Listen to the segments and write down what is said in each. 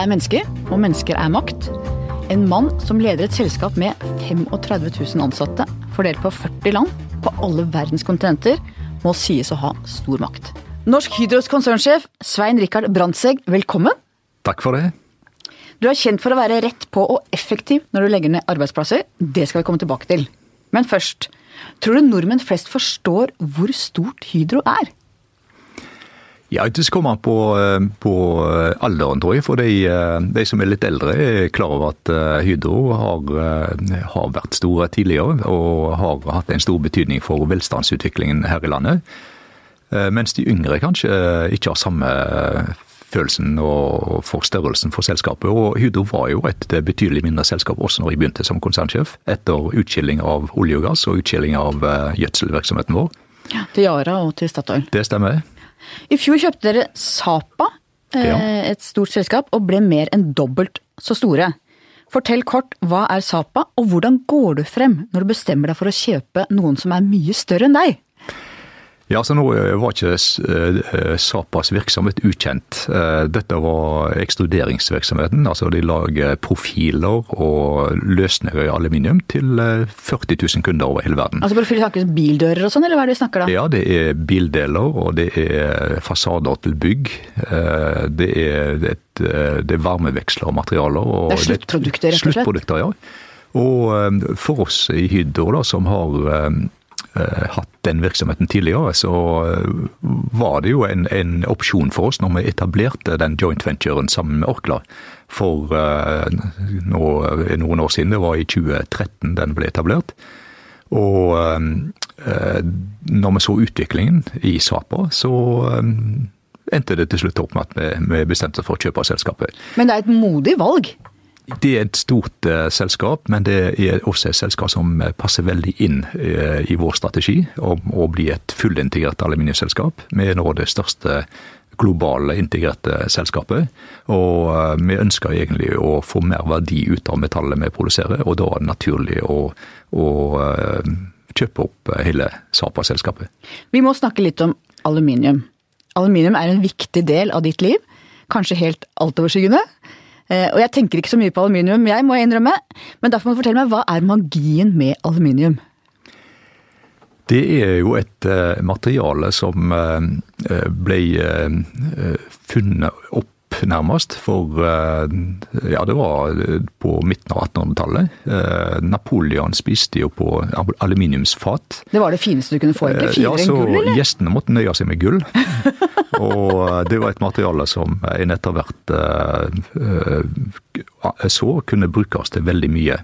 er mennesker, og mennesker er makt. En mann som leder et selskap med 35 000 ansatte, fordelt på 40 land, på alle verdens kontinenter, må sies å ha stor makt. Norsk Hydros konsernsjef Svein Rikard Brandtzæg, velkommen. Takk for det. Du er kjent for å være rett på og effektiv når du legger ned arbeidsplasser. Det skal vi komme tilbake til. Men først, tror du nordmenn flest forstår hvor stort Hydro er? Ja, Det kommer an på, eh, på eh, alderen, tror jeg. For de, eh, de, som er litt eldre, er klar over at Hydro har, har, vært store tidligere og har hatt en stor betydning for velstandsutviklingen her i landet. Mens de yngre kanskje ikke har samme følelsen og for størrelsen for selskapet. Og Hydro var jo et betydelig mindre selskap også når jeg begynte som konsernsjef, etter utskilling av olje og gass og utskilling av gjødselvirksomheten vår. Ja, til Yara og til Statoil. Det stemmer. I fjor kjøpte dere Sapa, eh, ja. et stort selskap, og ble mer enn dobbelt så store. Fortell kort, hva er Sapa, og hvordan går du frem når du bestemmer deg for å kjøpe noen som er mye større enn deg? Ja, så Nå eh, var ikke eh, Sapas virksomhet ukjent. Eh, dette var ekstruderingsvirksomheten. altså De lager profiler og løsninger i aluminium til 40 000 kunder over hele verden. Altså Profiler snakkes bildører og sånn, eller hva er det de snakker da? Ja, det er bildeler, og det er fasader til bygg. Det er, et, det er varmeveksler og materialer. Og det er sluttprodukter, rett og slett? Sluttprodukter, ja. Og for oss i Hydro, da, som har Eh, hatt den virksomheten tidligere, så eh, var det jo en, en, opsjon for oss når vi etablerte den joint venturen sammen med Orkla for nå, noen år siden. Det var i 2013 den ble etablert. Og når vi så utviklingen i Sapa, så endte det til slutt opp med at vi, bestemte oss for å kjøpe selskapet. Men det er et modig valg? Det er et stort uh, selskap, men det er også et selskap som eh, passer veldig inn uh, i vår strategi om å bli et fullintegrert aluminiumsselskap. Vi er nå det største globale integrerte selskapet. Og vi ønsker egentlig å få mer verdi ut av metallet vi produserer, og da er det naturlig å, å kjøpe opp hele Sapa-selskapet. Vi må snakke litt om aluminium. Aluminium er en viktig del av ditt liv. Kanskje helt altoverskyggende. Eh, og jeg tenker ikke så mye på aluminium, jeg må jeg innrømme. Men derfor må du fortelle meg, hva er magien med aluminium? Det er jo et uh, materiale som uh, ble funnet opp nærmest. For ja, det var på midten av 1800-tallet. Napoleon spiste jo på aluminiumsfat. Det var det fineste du kunne få, Ikke Finere ja, enn gull, eller? Gjestene måtte nøye seg med gull. Og det var et materiale som en etter hvert så kunne brukes til veldig mye.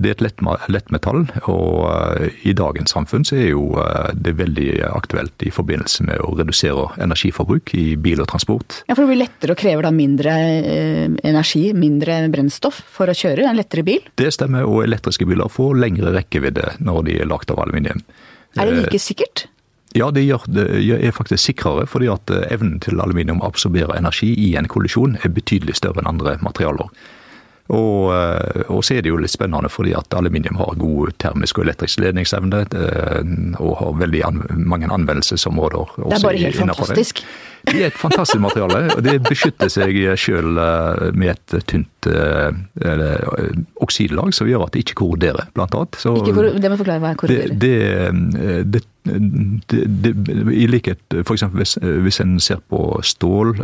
Det er et lett, lettmetall, og uh, i dagens samfunn så er jo uh, det veldig aktuelt i forbindelse med å redusere energiforbruk i bil og transport. Ja, For det blir lettere og krever da mindre uh, energi, mindre brennstoff for å kjøre en lettere bil? Det stemmer, og elektriske biler får lengre rekkevidde når de er lagt av aluminium. Er det like sikkert? Ja, det, gjør, det er faktisk sikrere, fordi at evnen til aluminium å absorbere energi i en kollisjon er betydelig større enn andre materialer. Og, eh, og, så er det jo litt spennende fordi at aluminium har god termisk og elektrisk ledningsevne. Eh, og har veldig an, mange anvendelsesområder. Det er bare helt fantastisk. Det. det er et fantastisk materiale. og Det beskytter seg sjøl eh, med et tynt eller, oksidlag som gjør at det ikke korroderer, blant annet. Så, ikke, det må forklare hva er korroderer. Det, det, det, I likhet f.eks. Hvis, hvis en ser på stål,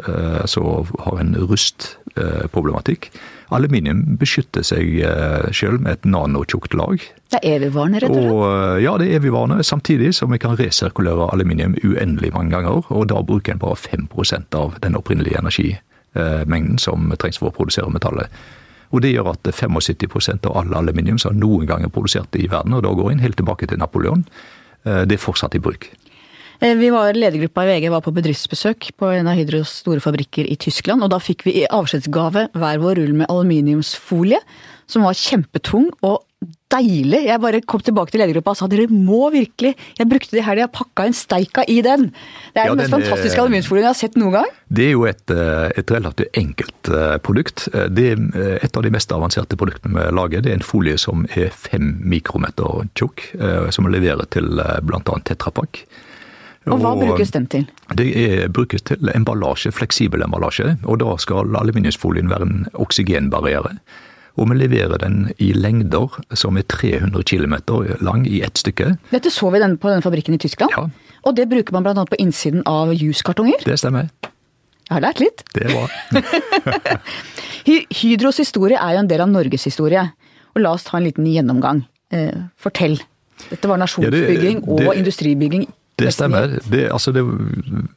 så har en rustproblematikk. Aluminium beskytter seg eh, sjøl med et nanotjukt lag. Det er evigvarende, rett og slett? Eh, ja, det er evigvarende, samtidig som vi kan resirkulere aluminium uendelig mange ganger. Og da bruker en bare 5 av den opprinnelige energimengden som trengs for å produsere metallet. Og Det gjør at 75% av all aluminium som noen gang er produsert i verden, og da går inn helt tilbake til Napoleon, eh, det er fortsatt i bruk. Eh, vi var, Ledergruppa i VG var på bedriftsbesøk på en av Hydros store fabrikker i Tyskland. og Da fikk vi i avskjedsgave hver vår rull med aluminiumsfolie, som var kjempetung og deilig. Jeg bare kom tilbake til ledergruppa og sa dere må virkelig Jeg brukte det i helga, pakka en steika i den. Det er ja, den mest fantastiske aluminiumsfolien jeg har sett noen gang. Det er jo et, eh, et relativt enkelt eh, produkt. Det er et av de mest avanserte produktene vi lager. Det er en folie som er fem mikrometer tjukk, som leverer til bl.a. Tetrapak. Og hva brukes den til? Det er, brukes til emballasje, fleksibel emballasje. Og da skal aluminiumsfolien være en oksygenbarriere. Og vi leverer den i lengder som er 300 km lang i ett stykke. Dette så vi på denne fabrikken i Tyskland. Ja. Og det bruker man bl.a. på innsiden av juskartonger. Det stemmer. Jeg har lært litt. Det bra. Hydros historie er jo en del av Norges historie. Og la oss ta en liten gjennomgang. Eh, fortell. Dette var nasjonsbygging ja, det, det, og industribygging. Det stemmer. Det, altså det,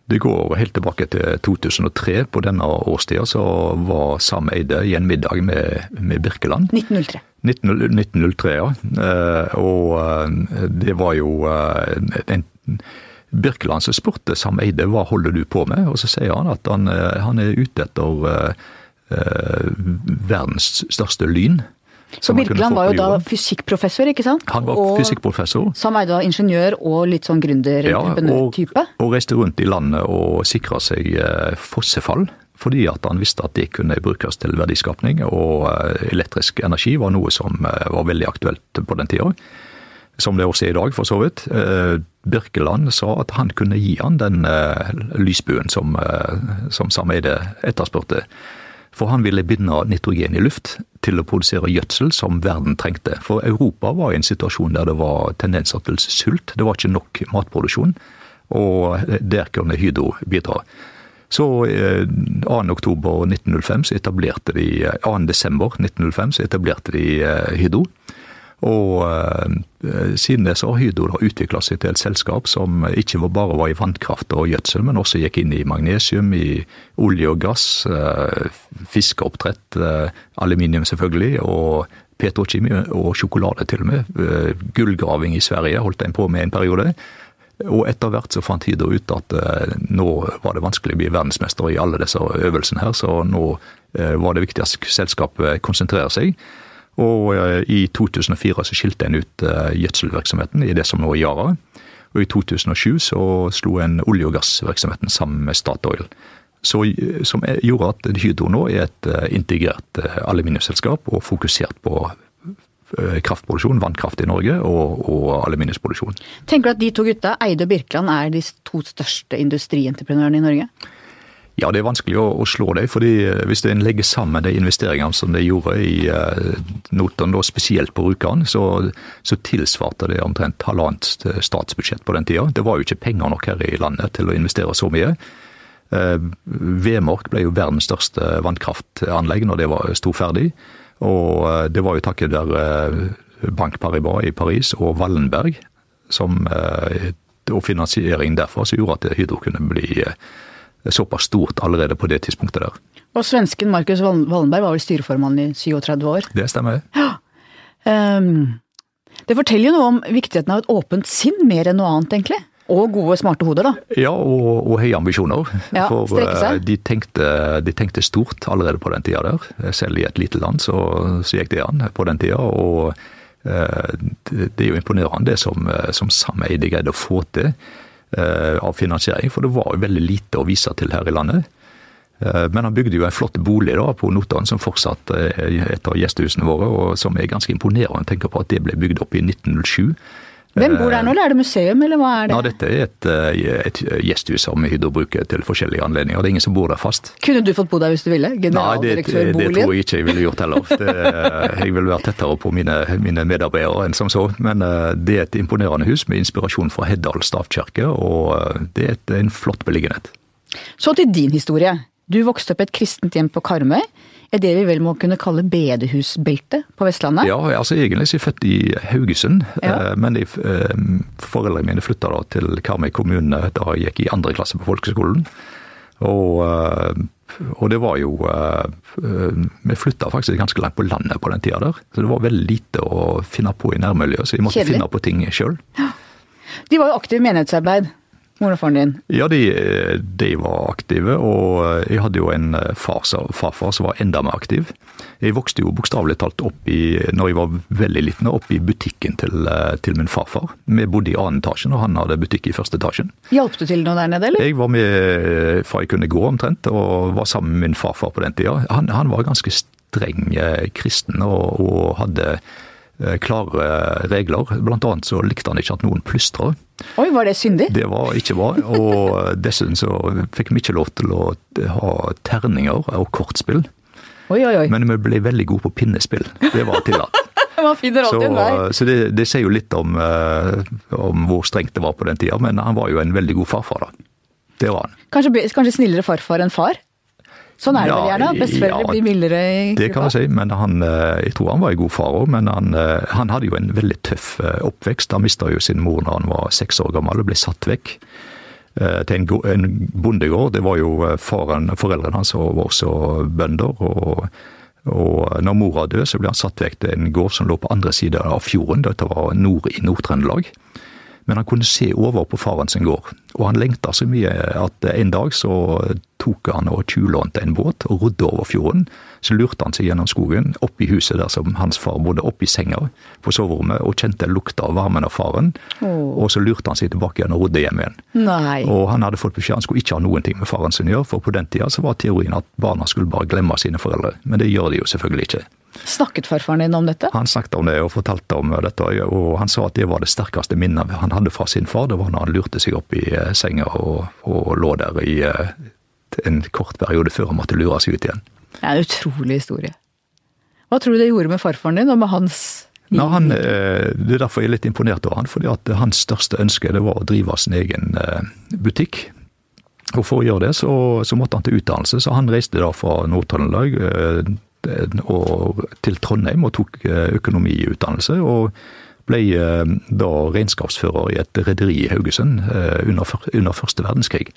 det, går helt tilbake til 2003. På denne årstida så var Sam Eide i en middag med, med Birkeland. 1903. 1903, ja. Eh, og eh, det var jo en Birkeland som spurte Sam Eide hva holder du på med, og så sier han at han, han er ute etter verdens største lyn. Så Birkeland var jo da fysikkprofessor, ikke sant? Han var og fysikkprofessor. Som er var ingeniør og litt sånn gründer-type? Ja, og, og, reiste rundt i landet og sikra seg uh, fossefall. Fordi at han visste at det kunne brukes til verdiskapning, og elektrisk energi var noe som var veldig aktuelt på den tida som det også er i dag, for så vidt. Eh, Birkeland sa at han kunne gi han den eh, lysbuen som, eh, som Sameide etterspurte. For han ville binde nitrogen i luft til å produsere gjødsel som verden trengte. For Europa var i en situasjon der det var tendenser til sult. Det var ikke nok matproduksjon. Og der kunne Hydro bidra. Så 2. oktober 1905 så etablerte de, 2. desember 1905 så etablerte de Hydro. Og eh, siden det så har Hydro utvikla seg til et selskap som ikke bare var i vannkraft og gjødsel, men også gikk inn i magnesium, i olje og gass, eh, fiskeoppdrett, eh, aluminium selvfølgelig, og petrokjemi og sjokolade til og med. Gullgraving i Sverige holdt en på med en periode. Og etter hvert så fant Hydro ut at nå var det vanskelig å bli verdensmester i alle disse øvelsene her, så nå var det viktig at selskapet konsentrerer seg. Og eh, i 2004 så skilte en ut eh, gjødselvirksomheten i det som nå er Yara. Og i 2007 så slo en olje- og gassvirksomheten sammen med Statoil. Så, som gjorde at Hydro nå er et eh, integrert aluminiumsselskap og fokusert på kraftproduksjon, vannkraft i Norge og, og aluminiumsproduksjon. Tenker du at de to gutta, Eide og Birkeland, er de to største industrientreprenørene i Norge? Ja, det er vanskelig å, å slå det. fordi eh, Hvis en legger sammen de investeringene som de gjorde i eh, Notodden, spesielt på Rjukan, så, så, tilsvarte det omtrent halvannet statsbudsjett på den tida. Det var jo ikke penger nok her i landet til å investere så mye. Eh, Vemork ble jo verdens største vannkraftanlegg når det var sto ferdig. Og eh, det var jo takket være Bank Paribas i Paris og Wallenberg som, og finansieringen derfra som gjorde at Hydro kunne bli såpass stort allerede på det tidspunktet der. Og svensken Markus Wallenberg var vel styreformann i 37 år? Det stemmer. Ja. Um, det forteller jo noe om viktigheten av et åpent sinn, mer enn noe annet, egentlig. Og gode, smarte hoder, da. Ja, og, og høye ambisjoner. Ja, For uh, de tenkte, de tenkte, stort allerede på den tida der. Selv i et lite land så, så gikk det an på den tida. Og uh, det, det er jo imponerende det som, som Sameide greide å få til. Eh, av finansiering, for det var jo veldig lite å vise til her i landet. Eh, men han bygde jo en flott bolig da på Notodden som fortsatt er et av gjestehusene våre, og som er ganske imponerende. Tenker på at det ble bygd opp i 1907. Hvem bor der nå, eller er det museum, eller hva er det? Ja, Dette er et, eh, et gjesthus som Hydro bruker til forskjellige anledninger. Det er ingen som bor der fast. Kunne du fått bo der hvis du ville? Nei, det, det, tror jeg ikke jeg ville gjort heller. Det, jeg ville vært tettere på mine, mine, medarbeidere enn som så. Men eh, det er et imponerende hus med inspirasjon fra Heddal stavkirke, og eh, det er et, en flott beliggenhet. Så til din historie. Du vokste opp i et kristent hjem på Karmøy er det vi vel må kunne kalle bedehusbeltet på Vestlandet? Ja, altså egentlig er jeg født i Haugesund, ja. Eh, men de, eh, foreldrene mine flytta da til Karmøy kommune da jeg gikk i andre klasse på folkeskolen. Og, eh, og, det var jo Vi flytta faktisk ganske langt på landet på den tida der. Så det var veldig lite å finne på i nærmiljøet, så vi måtte Kjedelig. finne på ting sjøl. De var jo aktive i menighetsarbeid mor og faren din? Ja, de, de, var aktive. Og jeg hadde jo en far, farfar som var enda mer aktiv. Jeg vokste jo bokstavelig talt opp i, når jeg var veldig liten, opp i butikken til, til min farfar. Vi bodde i annen etasjen, og han hadde butikk i første etasjen. Hjalp du til noe der nede, eller? Jeg var med fra jeg kunne gå omtrent, og var sammen med min farfar på den tida. Han, han var ganske streng eh, kristen og, og hadde eh, klare regler. Blant annet så likte han ikke at noen plystra. Oi, var det syndig? Det var ikke bra. Og dessuten så fikk vi ikke lov til å ha terninger og kortspill. Oi, oi, oi. Men vi ble veldig gode på pinnespill. Det var tillatt. Man finner alltid en vei. Så, det, det, sier jo litt om, uh, om, hvor strengt det var på den tida, men han var jo en veldig god farfar, da. Det var han. Kanskje, kanskje snillere farfar enn far? Sånn er det vel gjerne? Besteforeldre ja, blir mildere i gruppa? Det kan jeg si, men han, eh, jeg tror han var en god far òg. Men han, eh, han, hadde jo en veldig tøff oppvekst. Han mista jo sin mor da han var seks år gammel og ble satt vekk til en, bondegård. Det var jo faren, foreldrene hans var også bønder. og og når mora døde, så ble han satt vekk til en gård som lå på andre sida av fjorden. Dette var nord i Nord-Trøndelag. Men han kunne se over på faren sin gård. Og han lengta så mye at en dag så tok han og tjuvlånte en båt og rodde over fjorden. Så lurte han seg gjennom skogen, opp i huset der som hans far bodde, opp i senga på soverommet, og kjente lukta av varmen av faren. Oh. Og så lurte han seg tilbake igjen og rodde hjem igjen. Nei. Og han hadde fått beskjed han skulle ikke ha noen ting med faren sin å gjøre, for på den tida så var teorien at barna skulle bare glemme sine foreldre. Men det gjør de jo selvfølgelig ikke. Snakket farfaren din om dette? Han snakket om det og fortalte om dette. Og han sa at det var det sterkeste minnet han hadde fra sin far. Det var når han lurte seg opp i eh, senga og, og lå der i eh, en kort periode før han måtte lure seg ut igjen. Det er en utrolig historie. Hva tror du det gjorde med farfaren din og med hans Nei, han, eh, Det er derfor jeg er litt imponert over han, fordi at hans største ønske det var å drive sin egen butikk. Og For å gjøre det så, så måtte han til utdannelse, så han reiste da fra Nord-Trøndelag til Trondheim og tok økonomiutdannelse. og ble da regnskapsfører i et rederi i Haugesund under, under første verdenskrig.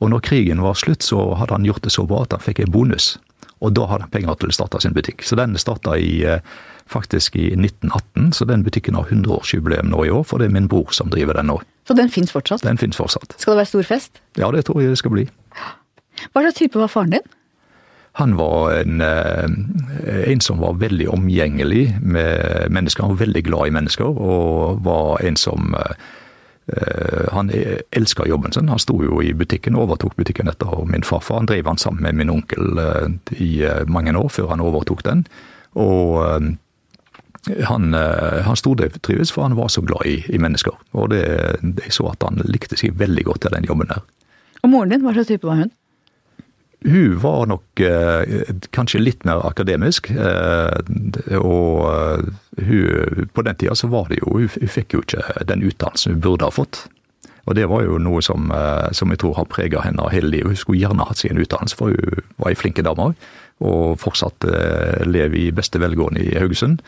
Og når krigen var slutt, så hadde han gjort det så bra at han fikk en bonus. Og da hadde han penger til å starte sin butikk. Så den starta eh, faktisk i 1918, så den butikken har 100-årsjubileum nå i år, for det er min bror som driver den nå. Så den fins fortsatt? Den fins fortsatt. Skal det være stor fest? Ja, det tror jeg det skal bli. Hva slags type var faren din? Han var en, eh, en, som var veldig omgjengelig med mennesker. Han var veldig glad i mennesker, og var en som eh, han elska jobben sin. Han sto jo i butikken, overtok butikken etter min farfar. Han drev han sammen med min onkel eh, i mange år før han overtok den. Og han, han stordrives for han var så glad i, i mennesker. Og det, det så at han likte seg veldig godt til den jobben der. Og moren din, hva slags type var hun? Hun var nok eh, kanskje litt mer akademisk. Eh, og eh, hun, på den tida så var det jo Hun, hun fikk jo ikke den utdannelsen hun burde ha fått. Og det var jo noe som, som jeg tror har prega henne hele livet. Hun skulle gjerne hatt en utdannelse, for hun var ei flinke dame. Og fortsatt lever i beste velgående i Haugesund.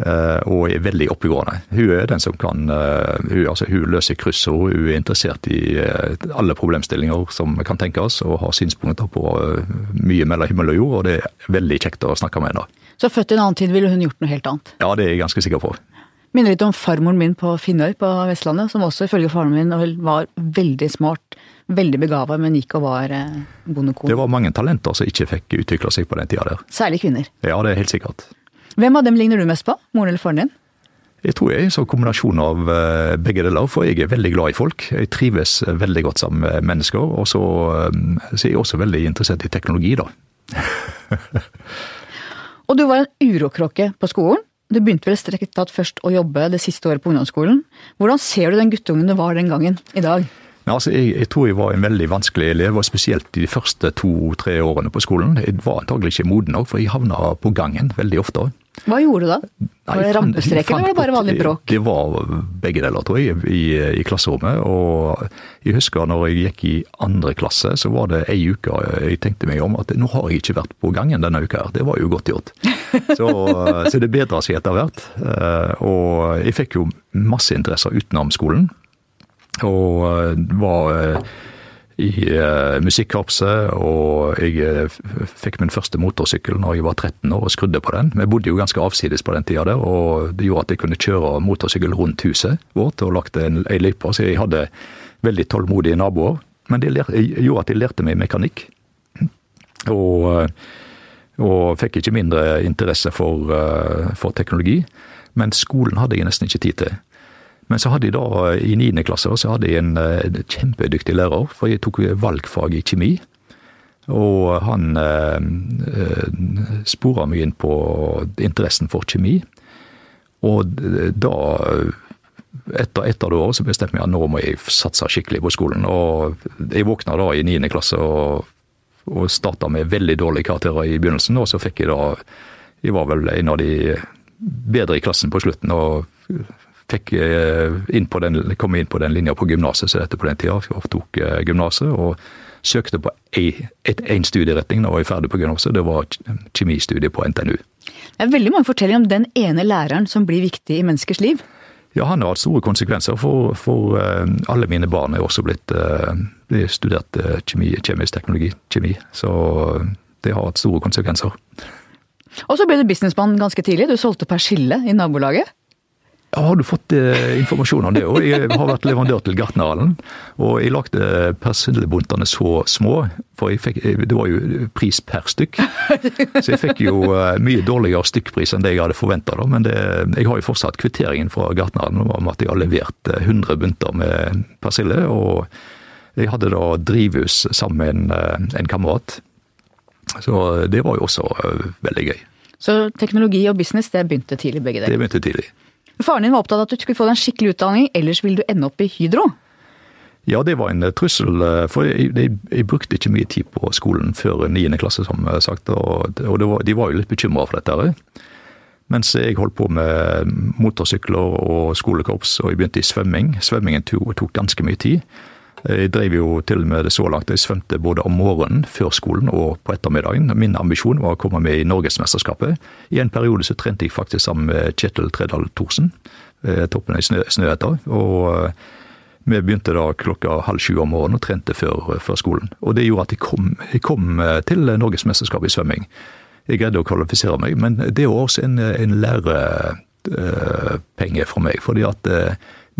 Eh, og er veldig oppegående. Hun er den som kan eh, Hun, altså, hun løser kryssord, hun er interessert i eh, alle problemstillinger som kan tenkes, og har synspunkter på mye mellom himmel og jord, og det er veldig kjekt å snakke med henne. Så født i en annen tid ville hun gjort noe helt annet? Ja, det er jeg ganske sikker på. Minner litt om farmoren min på Finnøy på Vestlandet, som også ifølge faren min var veldig smart, veldig begava, men gikk og var bondekone. Det var mange talenter som ikke fikk utvikla seg på den tida der. Særlig kvinner. Ja, det er helt sikkert. Hvem av dem ligner du mest på? Moren eller faren din? Jeg tror jeg er en sånn kombinasjon av eh, begge deler, for jeg er veldig glad i folk. Jeg trives eh, veldig godt sammen med mennesker, og så, eh, så er jeg også veldig interessert i teknologi, da. og du var en urokråke på skolen. Du begynte vel strekket tatt først å jobbe det siste året på ungdomsskolen. Hvordan ser du den guttungen du var den gangen, i dag? Ja, altså, jeg, jeg, tror jeg var en veldig vanskelig elev, og spesielt de første to-tre årene på skolen. Jeg var antagelig ikke moden nok, for jeg havna på gangen veldig ofte. Hva gjorde du da? Var det rampestreken eller var det bare vanlig bråk? Det var begge deler, tror jeg, i, i, klasserommet. Og jeg husker når jeg gikk i andre klasse, så var det ei uke jeg tenkte meg om at nå har jeg ikke vært på gangen denne uka her. Det var jo godt gjort. Så, så det bedra seg etter hvert. Eh, og jeg fikk jo masse interesser utenom skolen. Og eh, var eh, i uh, musikkorpset, og jeg uh, fikk min første motorsykkel når jeg var 13 år og skrudde på den. Vi bodde jo ganske avsides på den tida der, og det gjorde at jeg kunne kjøre motorsykkel rundt huset vårt og lagde ei løype, så jeg hadde veldig tålmodige naboer. Men det gjorde at jeg lærte meg mekanikk. Og, og fikk ikke mindre interesse for, for teknologi. Men skolen hadde jeg nesten ikke tid til. Men så hadde jeg da, i 9. klasse så hadde jeg en, eh, en kjempedyktig lærer, for jeg tok valgfag i kjemi. Og han eh, eh spora meg inn på interessen for kjemi. Og da, etter etter det året, så bestemte jeg at nå må jeg satse skikkelig på skolen. Og jeg våkna da i niende klasse og, og starta med veldig dårlige karakterer i begynnelsen. Og så fikk jeg da Jeg var vel en av de bedre i klassen på slutten. og fikk inn på den, kom inn på den linja på gymnaset som dette på den tida. Jeg tok gymnaset og søkte på én studieretning da jeg var ferdig på gymnaset. Det var kjemistudiet på NTNU. Det er veldig mange fortellinger om den ene læreren som blir viktig i menneskers liv. Ja, han har hatt store konsekvenser for, for alle mine barn. er også blitt, de studert kjemi, kjemisk teknologi, kjemi. Så det har hatt store konsekvenser. Og så ble du businessmann ganske tidlig. Du solgte persille i nabolaget. Har du fått eh, informasjon om det òg? Jeg har vært leverandør til Gartnerhallen. Og jeg lagde persillebuntene så små, for fikk, det var jo pris per stykk. Så jeg fikk jo eh, mye dårligere stykkpris enn det jeg hadde forventa. Men det, jeg har jo fortsatt kvitteringen fra Gartnerhallen om at jeg har levert 100 bunter med persille. Og jeg hadde da drivhus sammen med en, en kamerat. Så det var jo også veldig gøy. Så teknologi og business, det begynte tidlig, begge deler? Det begynte tidlig. Faren din var opptatt av at du skulle få deg en skikkelig utdanning, ellers ville du ende opp i Hydro? Ja, det var en trussel. For jeg, jeg, jeg brukte ikke mye tid på skolen før 9. klasse, som sagt. Og, og var, de var jo litt bekymra for dette. Mens jeg holdt på med motorsykler og skolekorps, og jeg begynte i svømming. Svømmingen tok, tok ganske mye tid. Jeg drev jo til og med det så langt jeg svømte både om morgenen før skolen og på ettermiddagen. Min ambisjon var å komme med i Norgesmesterskapet. I en periode så trente jeg faktisk sammen med Kjetil Tredal Thorsen, toppen i Snøhetta. Og vi begynte da klokka halv sju om morgenen og trente før, før skolen. Og det gjorde at jeg kom, jeg kom til Norgesmesterskapet i svømming. Jeg greide å kvalifisere meg, men det var også en, en lærepenge for meg. fordi at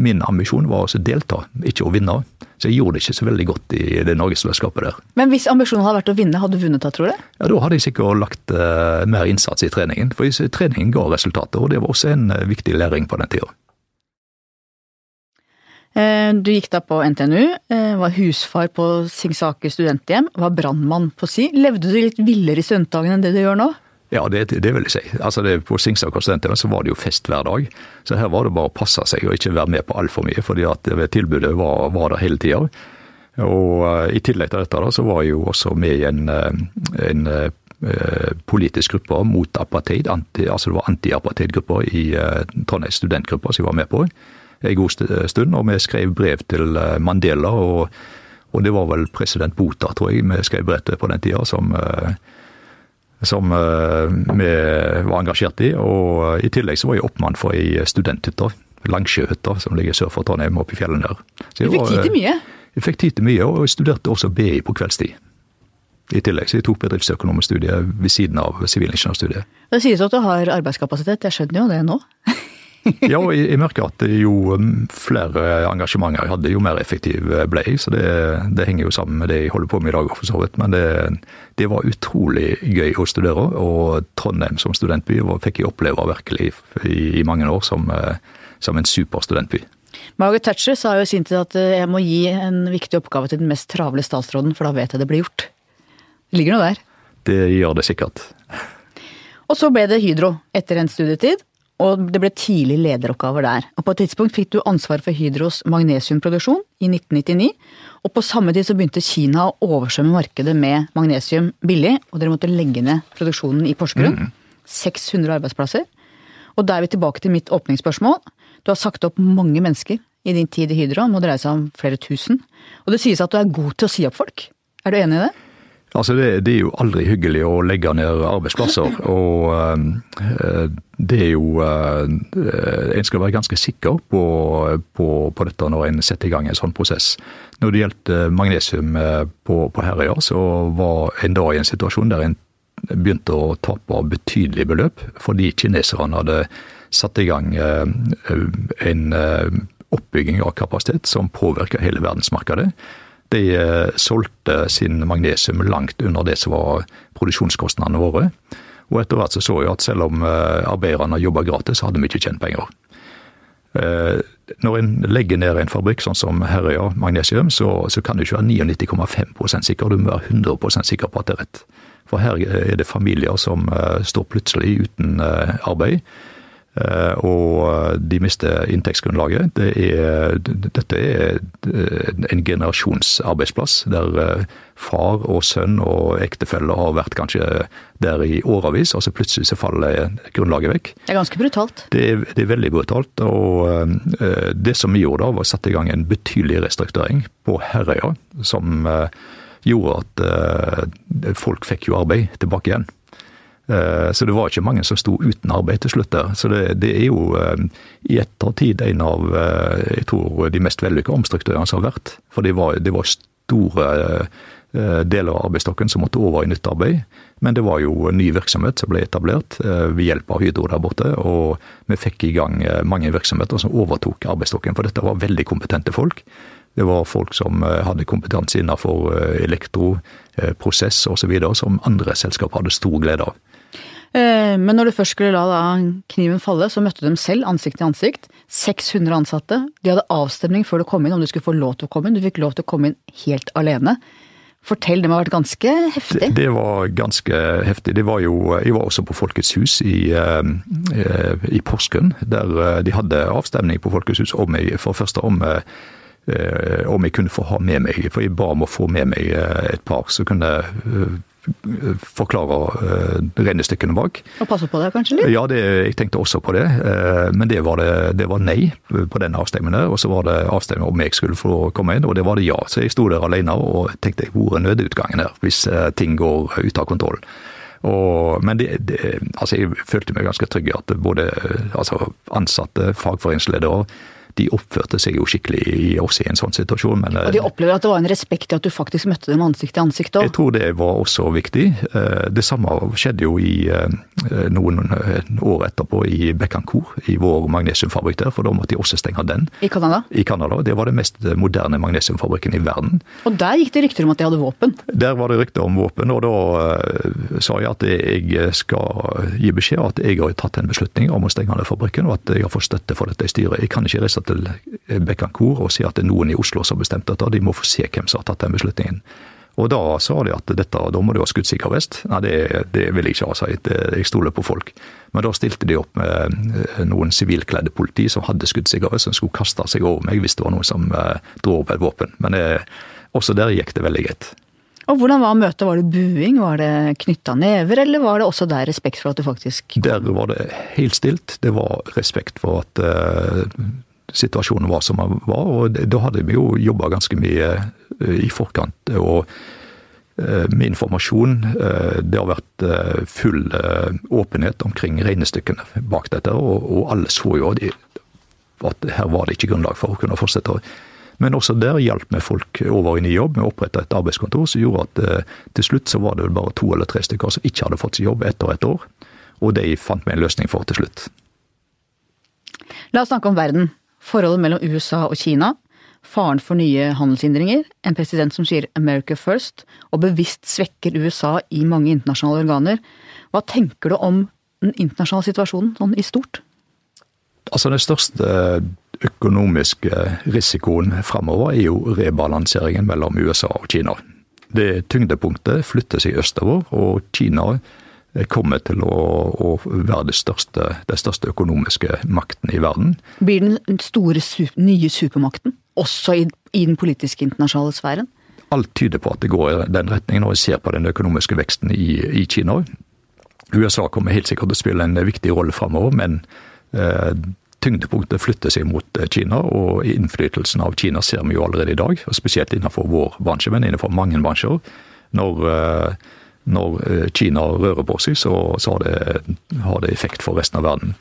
min ambisjon var å delta, ikke å vinne. Så jeg gjorde det ikke så veldig godt i det norgesmesterskapet der. Men hvis ambisjonen hadde vært å vinne, hadde du vunnet da, tror du? Ja, Da hadde jeg sikkert lagt uh, mer innsats i treningen. For treningen ga resultater, og det var også en uh, viktig læring på den tida. Du gikk da på NTNU, var husfar på Singsaker studenthjem, var brannmann på si. Levde du litt villere i studentdagene enn det du gjør nå? Ja, det, det, vil jeg si. Altså det, på Singsaker studenthjem så var det jo fest hver dag. Så her var det bare å passe seg og ikke være med på altfor mye, fordi at tilbudet var, var der hele tida. Og uh, i tillegg til dette da, så var jeg jo også med i en, en uh, politisk gruppe mot apartheid. Anti, altså det var anti-apartheid-gruppa i uh, Trondheim studentgruppa som jeg var med på en god stund. Og vi skrev brev til Mandela, og, og, det var vel president Bota, tror jeg, vi skrev brev til på den tida, som som vi var engasjert i. Og i tillegg så var jeg oppmann for ei studenthytte, Langsjøhytta, som ligger sør for Trondheim, oppe i fjellene der. Så du fikk tid til mye? Jeg fikk tid til mye, og jeg studerte også BI på kveldstid. I tillegg, så jeg tok bedriftsøkonomisk studie ved siden av sivilingeniørstudiet. Det sies at du har arbeidskapasitet, jeg skjønner jo det nå. ja, og jeg, jeg, merker at jo flere engasjementer jeg hadde, jo mer effektiv ble jeg. Så det, det, henger jo sammen med det jeg holder på med i dag, for så vidt. Men det, det var utrolig gøy å studere. Og Trondheim som studentby fikk jeg oppleve virkelig i, i mange år som, som en super studentby. Margaret Thatcher sa jo i sin tid at jeg må gi en viktig oppgave til den mest travle statsråden, for da vet jeg det blir gjort. Det ligger noe der. Det gjør det sikkert. Og så ble det Hydro etter en studietid, og det ble tidlig lederoppgaver der. Og på et tidspunkt fikk du ansvar for Hydros magnesiumproduksjon i 1999. Og på samme tid så begynte Kina å oversvømme markedet med magnesium billig, og dere måtte legge ned produksjonen i Porsgrunn. Mm. 600 arbeidsplasser. Og da er vi tilbake til mitt åpningsspørsmål. Du har sagt opp mange mennesker i din tid i Hydro, det må dreie seg om flere tusen. Og det sies at du er god til å si opp folk. Er du enig i det? Altså det, det, er jo aldri hyggelig å legge ned arbeidsplasser. Og uh, det er jo uh, En skal være ganske sikker på, på, på, dette når en setter i gang en sånn prosess. Når det gjaldt magnesium på, på Herøya, så var en da i en situasjon der en begynte å tape betydelige beløp fordi kineserne hadde satt i gang en oppbygging av kapasitet som påvirka hele verdensmarkedet. De solgte sin magnesium langt under det som var produksjonskostnadene våre. Og etter hvert så så jeg at selv om arbeiderne jobba gratis, så hadde vi ikke tjent penger. Når en legger ned en fabrikk sånn som Herøya Magnesium, så, så kan du ikke være 99,5% sikker, du må være 100 sikker på at det er rett. For her er det familier som står plutselig uten arbeid. Eh, og de mister inntektsgrunnlaget. Det er, dette er en generasjonsarbeidsplass der far og sønn og ektefelle har vært kanskje der i årevis, og så plutselig så faller grunnlaget vekk. Det er ganske brutalt? Det er, det er veldig brutalt. Og det som vi gjorde da, var å sette i gang en betydelig restrukturering på Herøya, som gjorde at folk fikk jo arbeid tilbake igjen. Eh, så det var ikke mange som sto uten arbeid til slutt der. Så det, det er jo eh, i ettertid en av eh, jeg tror, de mest vellykka omstruktørene som har vært. For det var, det var store deler av arbeidsstokken som måtte over i nytt arbeid. Men det var jo ny virksomhet som ble etablert ved hjelp av Hydro der borte. Og vi fikk i gang mange virksomheter som overtok arbeidsstokken, for dette var veldig kompetente folk. Det var folk som hadde kompetanse innenfor elektro, prosess osv. som andre selskap hadde stor glede av. Eh, men når du først skulle la kniven falle, så møtte dem selv ansikt til ansikt. 600 ansatte. De hadde avstemning før du kom inn om du skulle få lov til å komme inn. Du fikk lov til å komme inn helt alene. Fortell, det må ha vært ganske heftig? Det, det, var ganske heftig. Det var jo, jeg var også på Folkets hus i, uh, i Porsgrunn, der de hadde avstemning på Folkets hus om jeg, for første om, om jeg kunne få ha med meg, for jeg ba om å få med meg et par som kunne forklare uh, regnestykkene bak. Og passe på det kanskje litt? Ja, det, jeg tenkte også på det. Uh, men det var, det, det var, nei på den avstemningen. Og så var det avstemning om jeg skulle få komme inn, og det var det ja. Så jeg sto der alene og tenkte hvor er nødutgangen her, hvis uh, ting går ut av kontroll. Og, men det, det, altså jeg følte meg ganske trygg i at både altså ansatte, fagforeningsledere de oppførte seg jo skikkelig også i en sånn situasjon. Men, og de opplever at det var en respekt i at du faktisk møtte dem ansikt til ansikt òg? Jeg tror det var også viktig. Eh, det samme skjedde jo i eh, noen eh, år etterpå i Becancour, i vår magnesiumfabrikk der, for da måtte de også stenge den. I Canada? I Canada. Det var den mest moderne magnesiumfabrikken i verden. Og der gikk det rykter om at de hadde våpen? Der var det rykter om våpen, og da sa jeg at jeg skal gi beskjed at jeg har tatt en beslutning om å stenge den fabrikken, og at jeg har fått støtte for dette i styret. Jeg kan ikke reise til Bekancour og si at det er noen i Oslo som har bestemt dette. De må få se hvem som har tatt den beslutningen. Og da sa de at dette, da må du ha skuddsikker vest. Nei, det, det vil jeg ikke ha, sa jeg. Jeg stoler på folk. Men da stilte de opp med eh, noen sivilkledde politi som hadde skuddsikker vest, som skulle kaste seg over meg hvis det var noen som eh, dro opp et våpen. Men det, også der gikk det veldig greit. Og Hvordan var møtet? Var det buing, var det knytta never, eller var det også der respekt for at du faktisk Der var det helt stilt. Det var respekt for at situasjonen var som den var. Og da hadde vi jo jobba ganske mye eh, i forkant. og eh, med informasjon. Eh, det har vært full åpenhet omkring regnestykkene bak dette, og alle så jo at her var det ikke grunnlag for å kunne fortsette. Men også der hjalp vi folk over i ny jobb. Vi oppretta et arbeidskontor som gjorde at til slutt så var det bare to eller tre stykker som ikke hadde fått seg jobb etter et år. Og de fant vi en løsning for til slutt. La oss snakke om verden forholdet mellom USA og Kina, faren for nye handelshindringer, en president som sier 'America first', og bevisst svekker USA i mange internasjonale organer. Hva tenker du om den internasjonale situasjonen sånn i stort? Altså Den største økonomiske risikoen fremover er jo rebalanseringen mellom USA og Kina. Det tyngdepunktet flytter seg østover, og Kina kommer til å, å være den største, den største økonomiske makten i verden. Blir den store nye supermakten også i, i den politiske internasjonale sfæren? Alt tyder på at det går i den retningen når vi ser på den økonomiske veksten i, i Kina. USA kommer helt sikkert til å spille en viktig rolle framover, men eh, tyngdepunktet flytter seg mot eh, Kina. Og innflytelsen av Kina ser vi jo allerede i dag, og spesielt innenfor vår bransje, men innenfor mange bransjer. Når eh, når eh, Kina rører på seg, så, så har, det, har, det, effekt for resten av verden.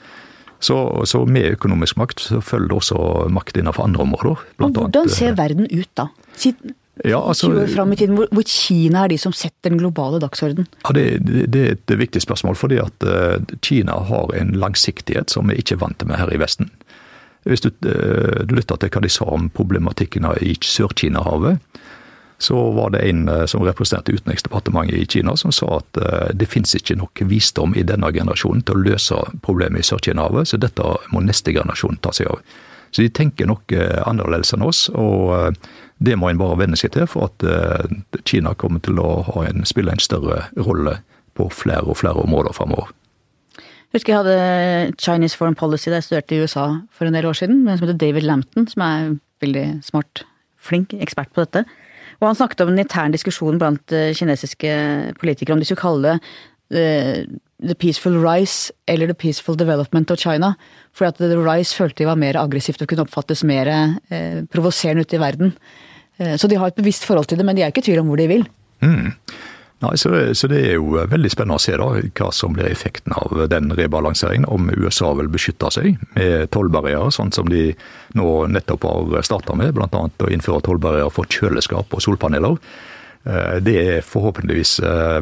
Så, så, med økonomisk makt så følger det også makt innenfor andre områder. Og hvordan ser eh, verden ut da? Siden ja, altså, 20 år fram i tiden, hvor, hvor, Kina er de som setter den globale dagsorden? Ja, det, det, er et viktig spørsmål, fordi at uh, Kina har en langsiktighet som vi ikke er vant med her i Vesten. Hvis du, du lytter til hva de sa om problematikken i Sør-Kina-havet, så var det en eh, som representerte Utenriksdepartementet i Kina, som sa at eh, det finnes ikke nok visdom i denne generasjonen til å løse problemet i Sør-Kina-havet, så dette må neste generasjon ta seg av. Så de tenker nok eh, annerledes enn oss, og det må en bare venne seg til for at Kina kommer til å en, spille en større rolle på flere og flere områder framover. Husker jeg hadde Chinese Foreign Policy da jeg studerte i USA for en del år siden, med en som heter David Lampton, som er veldig smart, flink ekspert på dette. Og han snakket om en intern diskusjon blant eh, kinesiske politikere om de skulle kalle det eh, The Peaceful Rise eller The Peaceful Development of China. For at The Rise følte de var mer aggressivt og kunne oppfattes mer eh, provoserende ute i verden. Eh, så de har et bevisst forhold til det, men de er ikke i tvil om hvor de vil. Mm. Nei, så, så, det er jo veldig spennende å se da, hva som blir effekten av den rebalanseringen. Om USA vil beskytte seg med tollbarrierer, sånn som de nå nettopp har starta med. Bl.a. å innføre tollbarrierer for kjøleskap og solpaneler. Eh, det er forhåpentligvis eh,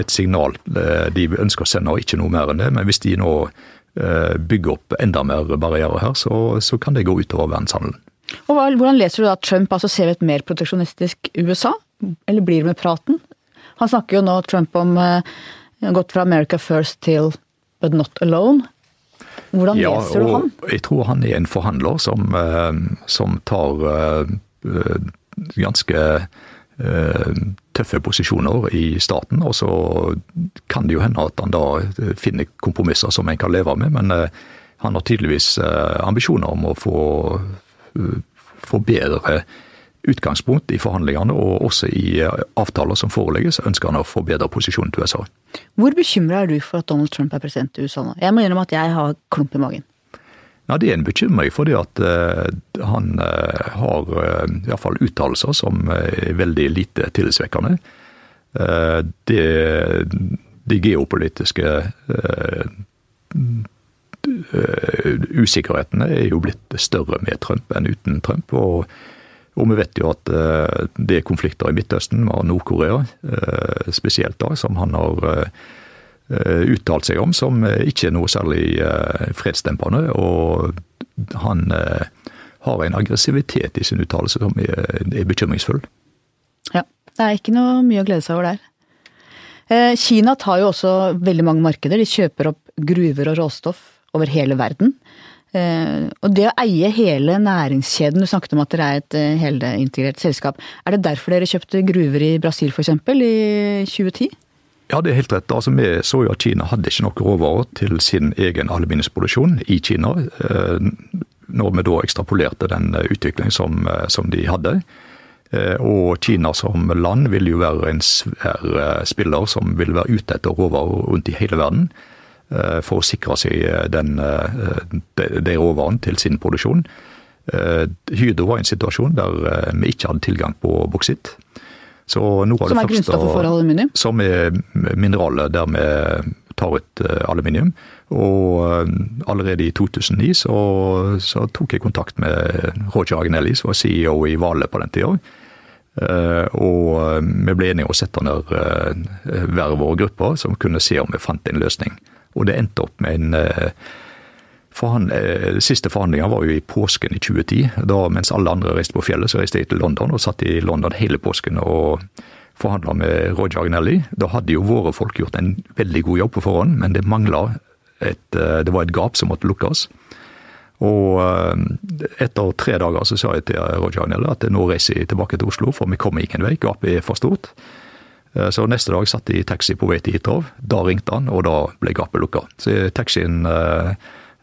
et signal eh, de ønsker å sende, og ikke noe mer enn det. Men hvis de nå bygger opp enda mer barrierer her, så, så kan det gå utover verdenshandelen. Og Hvordan leser du da Trump altså ser et mer proteksjonistisk USA? Eller blir det med praten? Han snakker jo nå, Trump, om uh, gått fra America first til but not alone. Hvordan ja, leser du han? Jeg tror han er en forhandler som, uh, som tar uh, ganske tøffe posisjoner i staten. Og så kan det jo hende at han da finner kompromisser som en kan leve med. Men han har tydeligvis ambisjoner om å få, få bedre utgangspunkt i forhandlingene og også i eh, avtaler som forelegges, ønsker han å forbedre posisjonen til USA. Hvor bekymra er du for at Donald Trump er president i USA nå? Jeg må innrømme at jeg har klump i magen. Ja, Det er en bekymring, fordi at uh, han uh, har uh, iallfall uttalelser som er veldig lite tillitvekkende. Det, de geopolitiske usikkerhetene er jo blitt større med Trump enn uten Trump. og og vi vet jo at eh, det er konflikter i Midtøsten med Nord-Korea, eh, spesielt da, som han har eh, uttalt seg om, som ikke er noe særlig fredsdempende. Og han har en aggressivitet i sin uttalelse som er, bekymringsfull. Ja, det er ikke noe mye å glede seg over der. Kina tar jo også veldig mange markeder. De kjøper opp gruver og råstoff over hele verden. Eh, og det å eie hele næringskjeden, du snakket om at dere er et eh, helintegrert selskap. Er det derfor dere kjøpte gruver i Brasil f.eks. i 2010? Ja, det er helt rett. Altså, Vi så jo at Kina hadde ikke nok råvarer til sin egen aluminiumsproduksjon i Kina. Eh, når vi da ekstrapolerte den utviklingen som, som de hadde. Og Kina som land vil jo være en svær spiller som vil være ute etter råvarer rundt i hele verden. Eh, for å sikre seg eh, den, eh, de, råvarene til sin produksjon. Hydro var i en situasjon der vi ikke hadde tilgang på boksitt. som er grunnstoffet for aluminium? Som er mineralet der vi tar ut aluminium. Og allerede i 2009 så, så tok jeg kontakt med Roger Agnelli, som var CEO i Vale på den tida. Og vi ble enige om å sette ned hver vår gruppe, som kunne se om vi fant en løsning. Og det endte opp med en eh, forhand, eh, Siste forhandlinga var jo i påsken i 2010. Da mens alle andre reiste på fjellet, så reiste jeg til London og satt i London hele påsken og forhandla med Roger Agnelli. Da hadde jo våre folk gjort en veldig god jobb på forhånd, men det mangla et, eh, det var et gap som måtte lukkes. Og etter tre dager så sa jeg til Roger Agnelli at nå reiser jeg tilbake til Oslo, for vi kommer ingen vei. Gapet er for stort. Eh, så neste dag satt jeg i taxi på vei til Hitrov. Da ringte han, og da ble gapet lukka. Så taxien eh,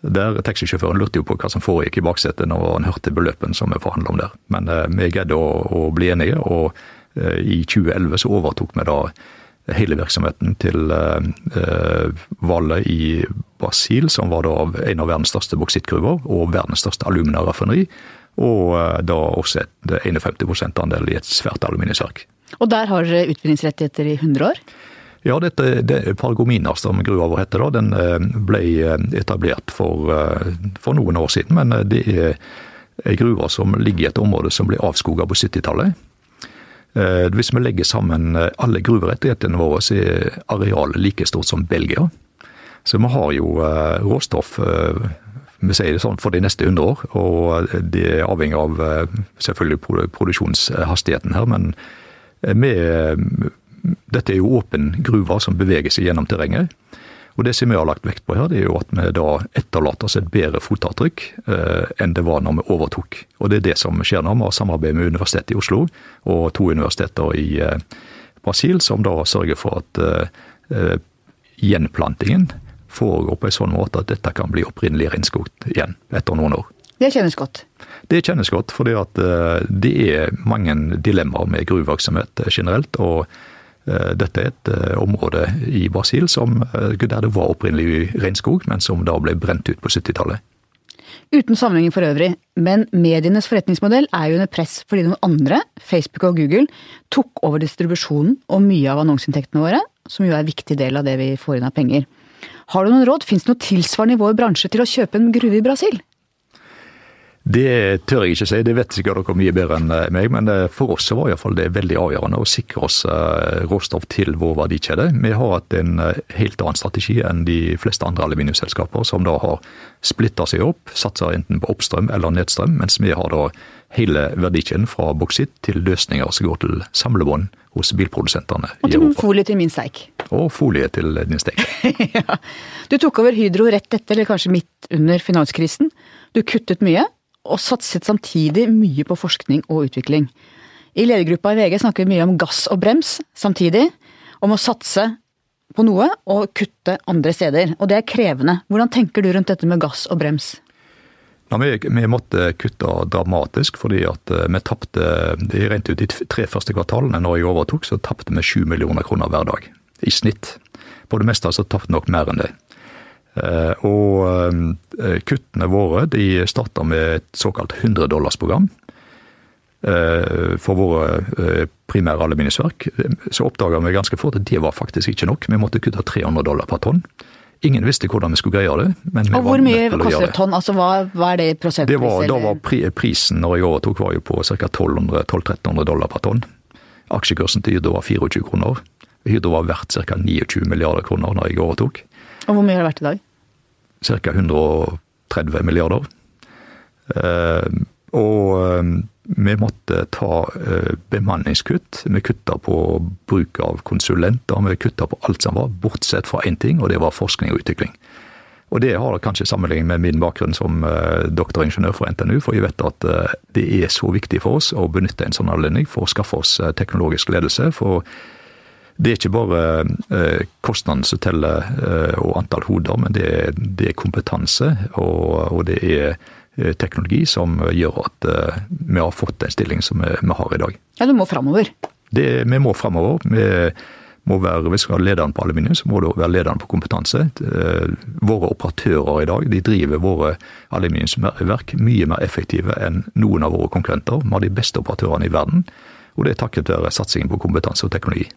der, Taxisjåføren lurte jo på hva som foregikk i baksetet når han hørte beløpene som vi forhandla om der. Men eh, vi greide å, å, bli enige, og i 2011 så overtok vi da hele virksomheten til Valle i Brasil, som var da en av verdens største boksittgruver og verdens største aluminiumraffineri. Og da også et 51 andel i et svært aluminiumsverk. Og der har dere utvinningsrettigheter i 100 år? Ja, dette, det, Paragominas, som gruva vår heter, da, den eh, ble eh, etablert for, eh, for, noen år siden. Men det er ei gruve som ligger i et område som ble avskoga på 70-tallet. Hvis vi legger sammen alle gruverettighetene våre, så er arealet like stort som Belgia. Så vi har jo råstoff vi sier det sånn, for de neste 100 år. Og det er avhengig av selvfølgelig produksjonshastigheten her, men med, dette er jo åpen gruve som beveger seg gjennom terrenget. Og Det som vi har lagt vekt på her, det er jo at vi da etterlater oss et bedre fotavtrykk eh, enn det var når vi overtok. Og Det er det som skjer nå. Vi har samarbeid med Universitetet i Oslo og to universiteter i eh, Brasil, som da sørger for at eh, gjenplantingen foregår på en sånn måte at dette kan bli opprinnelig regnskog igjen etter noen år. Det kjennes godt. Det kjennes godt, fordi at det er mange dilemmaer med gruvevirksomhet generelt. og dette er et område i Brasil som, der det var opprinnelig regnskog, men som da ble brent ut på 70-tallet. Uten sammenligning for øvrig, men medienes forretningsmodell er jo under press fordi noen andre, Facebook og Google, tok over distribusjonen og mye av annonseinntektene våre, som jo er en viktig del av det vi får inn av penger. Har du noen råd, fins det noe tilsvarende i vår bransje til å kjøpe en gruve i Brasil? Det tør jeg ikke si, det vet sikkert dere mye bedre enn meg. Men for oss var iallfall det veldig avgjørende å sikre oss eh, råstoff til vår verdikjede. Vi har hatt en eh, helt annen strategi enn de fleste andre aluminiumsselskaper, som da har splitta seg opp, satser enten på oppstrøm eller nedstrøm, mens vi har da hele verdikjeden fra boksitt til løsninger som går til samlebånd hos bilprodusentene. Og til folie til min steik. Og folie til din steik. ja. Du tok over Hydro rett etter, eller kanskje midt under finanskrisen. Du kuttet mye og satset samtidig mye på forskning og utvikling. I ledergruppa i VG snakker vi mye om gass og brems samtidig. Om å satse på noe og kutte andre steder. Og det er krevende. Hvordan tenker du rundt dette med gass og brems? Ja, vi, vi, måtte kutte dramatisk fordi at eh, vi tapte rent ut de tre første kvartalene når jeg overtok, så tapte vi 7 millioner kroner hver dag. I snitt. På det meste så tapte vi nok mer enn det. Eh, og eh, kuttene våre de starta med et såkalt 100-dollarsprogram eh, for våre primære aluminiumsverk. Så oppdaga vi ganske fort at det var faktisk ikke nok. Vi måtte kutte 300 dollar per tonn. Ingen visste hvordan vi skulle greie det. og Hvor mye koster et tonn? Altså, hva, hva, er det i prosentpris? Var, da var pri, prisen når jeg overtok var jo på ca. 1200-1300 dollar per tonn. Aksjekursen til Hydro var 24 kroner. Hydro var verdt ca. 29 milliarder kroner når jeg overtok. Og hvor mye har det vært i dag? Ca. 130 milliarder. Eh, og eh, vi måtte ta eh, bemanningskutt. Vi kutta på bruk av konsulenter. Vi kutta på alt som var, bortsett fra én ting, og det var forskning og utvikling. Og det har kanskje sammenligning med min bakgrunn som doktoringeniør for NTNU, for jeg vet at det er så viktig for oss å benytte en sånn anledning for å skaffe oss teknologisk ledelse. for det er ikke bare eh, kostnaden som teller eh, og antall hoder, men det er, det er kompetanse og, og, det er eh, teknologi som gjør at vi har fått den stilling som vi, vi har i dag. Ja, du må framover? Det, vi må framover. Vi må være, hvis vi skal være lederen på aluminium, så må du være lederen på kompetanse. Våre operatører i dag de driver våre aluminiumsverk mye mer effektive enn noen av våre konkurrenter. Vi har de beste operatørene i verden, og det er takket være satsingen på kompetanse og teknologi.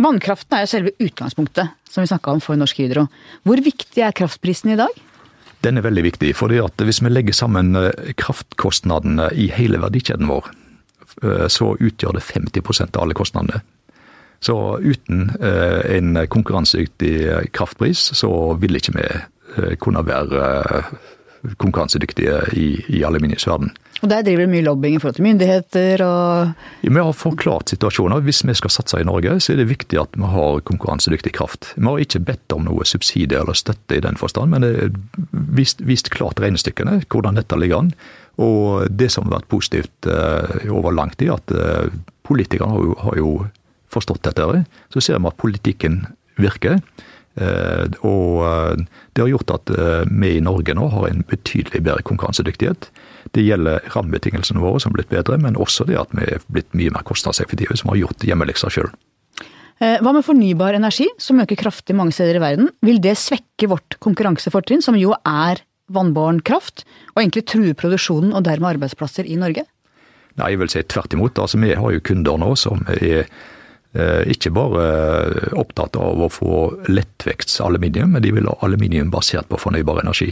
Vannkraften er jo selve utgangspunktet som vi snakka om for Norsk Hydro. Hvor viktig er kraftprisen i dag? Den er veldig viktig. fordi at Hvis vi legger sammen eh, kraftkostnadene i hele verdikjeden vår, eh, så utgjør det 50% av alle kostnadene. Så uten eh, en konkurransedyktig kraftpris, så vil ikke vi kunne være konkurransedyktige i, aluminiumsverdenen. Og der driver det mye lobbying i forhold til myndigheter og Vi har forklart situasjoner. Hvis vi skal satse i Norge, så er det viktig at vi har konkurransedyktig kraft. Vi har ikke bedt om noe subsidie eller støtte i den forstand, men det er vist, vist klart regnestykkene, hvordan dette ligger an. Og det som har vært positivt uh, over lang tid, at uh, politikerne har jo, har jo forstått dette. Så ser vi at politikken virker. Uh, og det har gjort at vi i Norge nå har en betydelig bedre konkurransedyktighet. Det gjelder rammebetingelsene våre som har blitt bedre, men også det at vi er blitt mye mer kostnadseffektive, som har gjort hjemmeleksa sjøl. Eh, hva med fornybar energi, som øker kraftig mange steder i verden? Vil det svekke vårt konkurransefortrinn, som jo er vannbåren kraft, og egentlig true produksjonen og dermed arbeidsplasser i Norge? Nei, jeg vil si tvert imot. Altså, vi har jo kunder nå som er eh, ikke bare opptatt av å få lettvekts aluminium, men de vil ha aluminium basert på fornybar energi.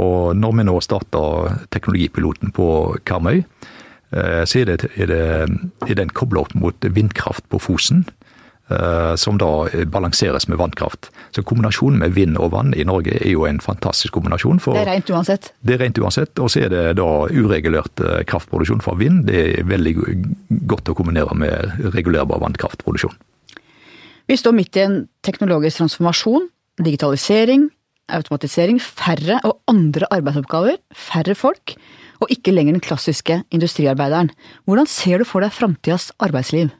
Og når vi nå starter teknologipiloten på Karmøy, eh, så er det, er det, er den kobla opp mot vindkraft på Fosen. Eh, som da balanseres med vannkraft. Så kombinasjonen med vind og vann i Norge er jo en fantastisk kombinasjon. det er rent uansett? Det er rent uansett. Og så er det da uregulert eh, kraftproduksjon fra vind. Det er veldig godt å kombinere med regulerbar vannkraftproduksjon. Vi står midt i en teknologisk transformasjon, digitalisering, automatisering, færre og andre arbeidsoppgaver, færre folk, og ikke lenger den klassiske industriarbeideren. Hvordan ser du for deg framtidas arbeidsliv?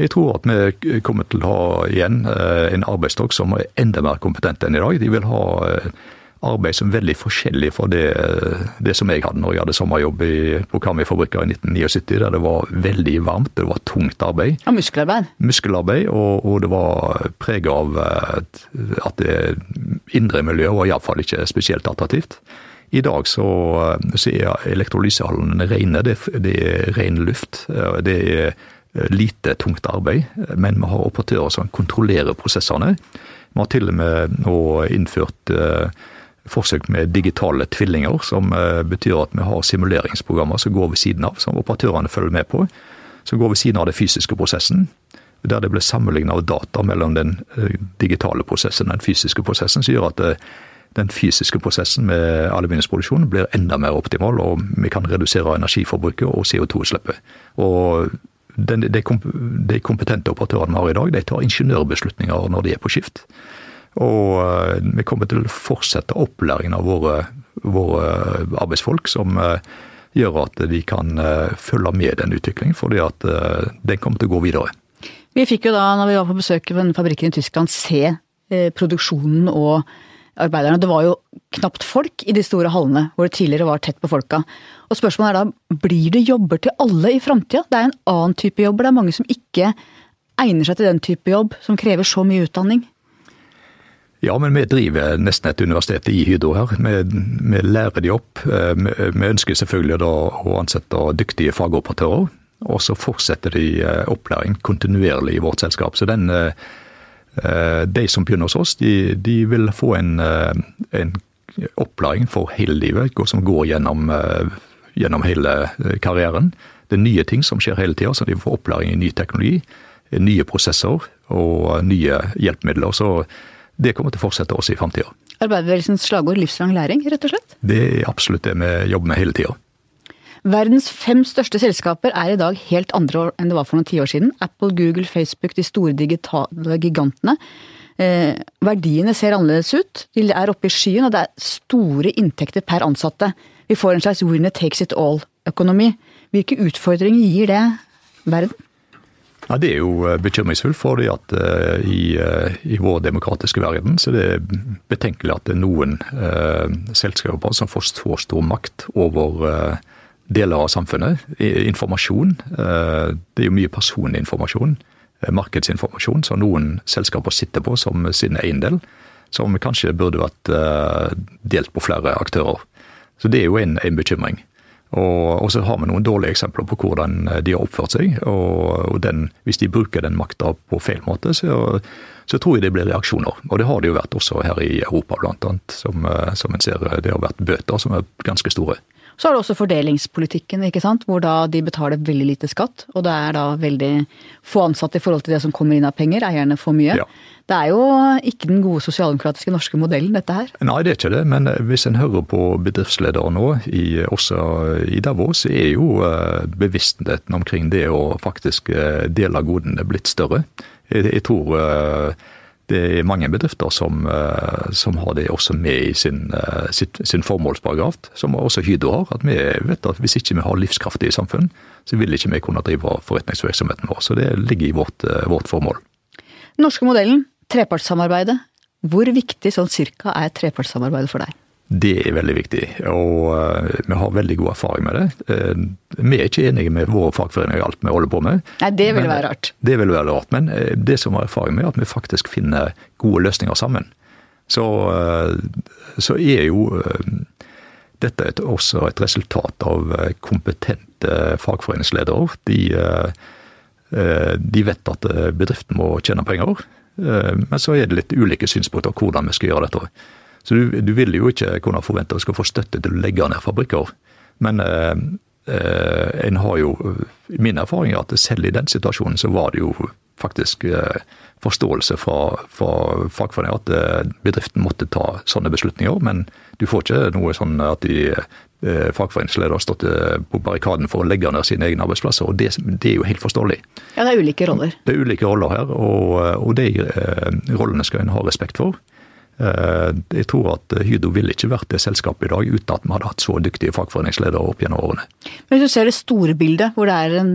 Jeg tror at vi kommer til å ha igjen en arbeidsstokk som er enda mer kompetent enn i dag. De vil ha arbeid som er veldig forskjellig fra det, det, som jeg hadde når jeg hadde sommerjobb i, på Karmøy-fabrikker i 1979, der det var veldig varmt, det var tungt arbeid. Og muskelarbeid? Muskelarbeid, og, og det var preget av at det indre miljøet var iallfall ikke spesielt attraktivt. I dag så, så er elektrolysehallene rene, det, det er ren luft. Det er lite tungt arbeid, men vi har operatører som kontrollerer prosessene. Vi har til og med nå innført forsøk med digitale tvillinger, som eh, betyr at vi har simuleringsprogrammer som går ved siden av, som operatørene følger med på. Som går ved siden av den fysiske prosessen. Der det blir sammenlignet av data mellom den eh, digitale prosessen og den fysiske prosessen, som gjør at eh, den fysiske prosessen med aluminiumsproduksjon blir enda mer optimal, og vi kan redusere energiforbruket og CO2-utslippet. Og de kompetente operatørene vi har i dag, de tar ingeniørbeslutninger når de er på skift. Og eh, vi kommer til å fortsette opplæringen av våre, våre arbeidsfolk, som eh, gjør at de kan eh, følge med den utviklingen, fordi at den kommer til å gå videre. Vi fikk jo da, når vi var på besøk på denne fabrikken i Tyskland, se produksjonen og arbeiderne. Det var jo knapt folk i de store hallene hvor det tidligere var tett på folka. Og spørsmålet er da, blir det jobber til alle i framtida? Det er en annen type jobber, det er mange som ikke egner seg til den type jobb, som krever så mye utdanning. Ja, men vi driver nesten et universitet i Hydro her. Vi, vi lærer de opp. Vi, vi ønsker selvfølgelig da å ansette dyktige fagoperatører. Og så fortsetter de eh, opplæring kontinuerlig i vårt selskap. Så den, eh, de som begynner hos oss, de, de vil få en, en, opplæring for hele livet, som går gjennom, gjennom hele karrieren. Det er nye ting som skjer hele tida, så de får opplæring i ny teknologi, nye prosesser og nye hjelpemidler. Så det kommer til å fortsette også i framtida. Arbeiderbevegelsens slagord livslang læring, rett og slett? Det er absolutt det vi jobber med hele tida. Verdens fem største selskaper er i dag helt andre enn det var for noen tiår siden. Apple, Google, Facebook, de store digitale gigantene. Eh, verdiene ser annerledes ut. De er oppe i skyen, og det er store inntekter per ansatte. Vi får en slags winner takes it all-økonomi. Hvilke utfordringer gir det verden? Ja, Det er jo eh, bekymringsfullt, fordi at uh, i, uh, i, vår demokratiske verden så det er betenkelig at det er noen uh, selskaper som får så stor makt over deler av samfunnet. Informasjon. det er jo mye personlig informasjon, markedsinformasjon, som noen selskaper sitter på som sin eiendel. Som kanskje burde vært delt på flere aktører. Så det er jo en, en bekymring. Og, så har vi noen dårlige eksempler på hvordan eh, de har oppført seg. Og, den, hvis de bruker den makta på feil måte, så, så, tror jeg det blir reaksjoner. Og det har det jo vært også her i Europa, blant annet. Som, eh, som en ser, det har vært bøter som er ganske store. Så er det også fordelingspolitikken, ikke sant? hvor da de betaler veldig lite skatt. Og det er da veldig få ansatte i forhold til det som kommer inn av penger. Eierne får mye. Ja. Det er jo ikke den gode sosialdemokratiske norske modellen, dette her. Nei, det er ikke det. Men hvis en hører på bedriftsledere nå, i, også i Davos, er jo eh, bevisstheten omkring det å faktisk eh, dele godene blitt større. Jeg, jeg tror eh, det er mange bedrifter som, som, har det også med i sin, sin formålsparagraf, som også Hydro har. At vi vet at hvis ikke vi har livskraftige samfunn, så vil ikke vi kunne drive forretningsvirksomheten vår. Så det ligger i vårt, vårt formål. Den norske modellen Trepartssamarbeidet. Hvor viktig sånn cirka er trepartssamarbeidet for deg? Det er veldig viktig, og uh, vi har veldig god erfaring med det. Uh, vi er ikke enige med våre fagforeninger i alt vi holder på med. Nei, Det ville være rart. Det ville være rart, men det som har erfaring med, er at vi faktisk finner gode løsninger sammen. Så, så er jo dette er også et resultat av kompetente fagforeningsledere. De, de vet at bedriften må tjene penger. Eh, men så er det litt ulike synspunkter hvordan vi skal gjøre dette. Så du, du vil jo ikke kunne forvente at du skal få støtte til å legge ned fabrikker. Men eh, eh, en har jo Min erfaring er at selv i den situasjonen så var det jo faktisk eh, forståelse fra, fra fagforeninger at eh, bedriften måtte ta sånne beslutninger. Men du får ikke noe sånn at de Eh, fagforeningsleder har stått på barrikaden for å legge ned sine egne arbeidsplasser. og det, det, er jo helt forståelig. Ja, det er ulike roller. Det er ulike roller her, og, og de rollene skal en ha respekt for. Jeg tror at Hydro ville ikke vært det selskapet i dag uten at vi hadde hatt så dyktige fagforeningsledere opp gjennom årene. Men Hvis du ser det store bildet, hvor det er en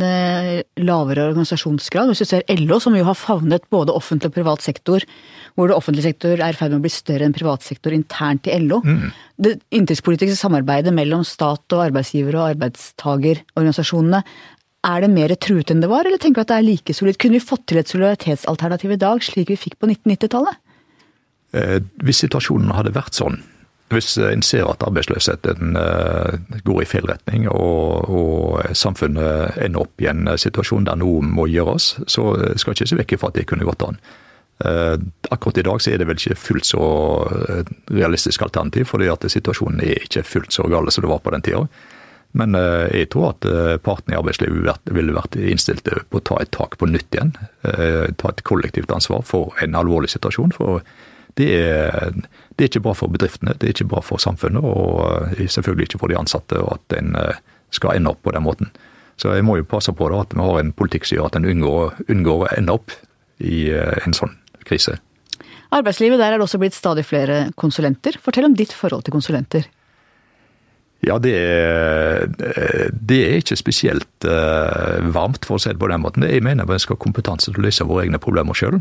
lavere organisasjonsgrad, hvis du ser LO, som jo har favnet både offentlig og privat sektor, hvor det offentlige sektor er i ferd med å bli større enn privat sektor internt i LO. Mm. Det inntektspolitiske samarbeidet mellom stat og arbeidsgiver- og arbeidstagerorganisasjonene, er det mer truet enn det var, eller tenker du at det er like solid? Kunne vi fått til et solidaritetsalternativ i dag, slik vi fikk på 1990-tallet? Eh, hvis situasjonen hadde vært sånn, hvis en ser at arbeidsløsheten eh, går i feil retning og, og, samfunnet ender opp i en situasjon der noe må gjøres, så skal ikke se vekk fra at det kunne gått an. Eh, akkurat i dag så er det vel ikke fullt så eh, realistisk alternativ, fordi at situasjonen er ikke fullt så gale som det var på den tida. Men eh, jeg tror at partene i arbeidslivet ville vært innstilte på å ta et tak på nytt igjen. Ta et kollektivt ansvar for en alvorlig situasjon. For det er, det er ikke bra for bedriftene, det er ikke bra for samfunnet, og selvfølgelig ikke for de ansatte at en skal ende opp på den måten. Så jeg må jo passe på da, at vi har en politikk som gjør at en unngår, unngår å ende opp i en sånn krise. Arbeidslivet, der er det også blitt stadig flere konsulenter. Fortell om ditt forhold til konsulenter. Ja, det er, det er ikke spesielt varmt, for å si det på den måten. Jeg mener vi skal ha kompetanse til å løse våre egne problemer sjøl.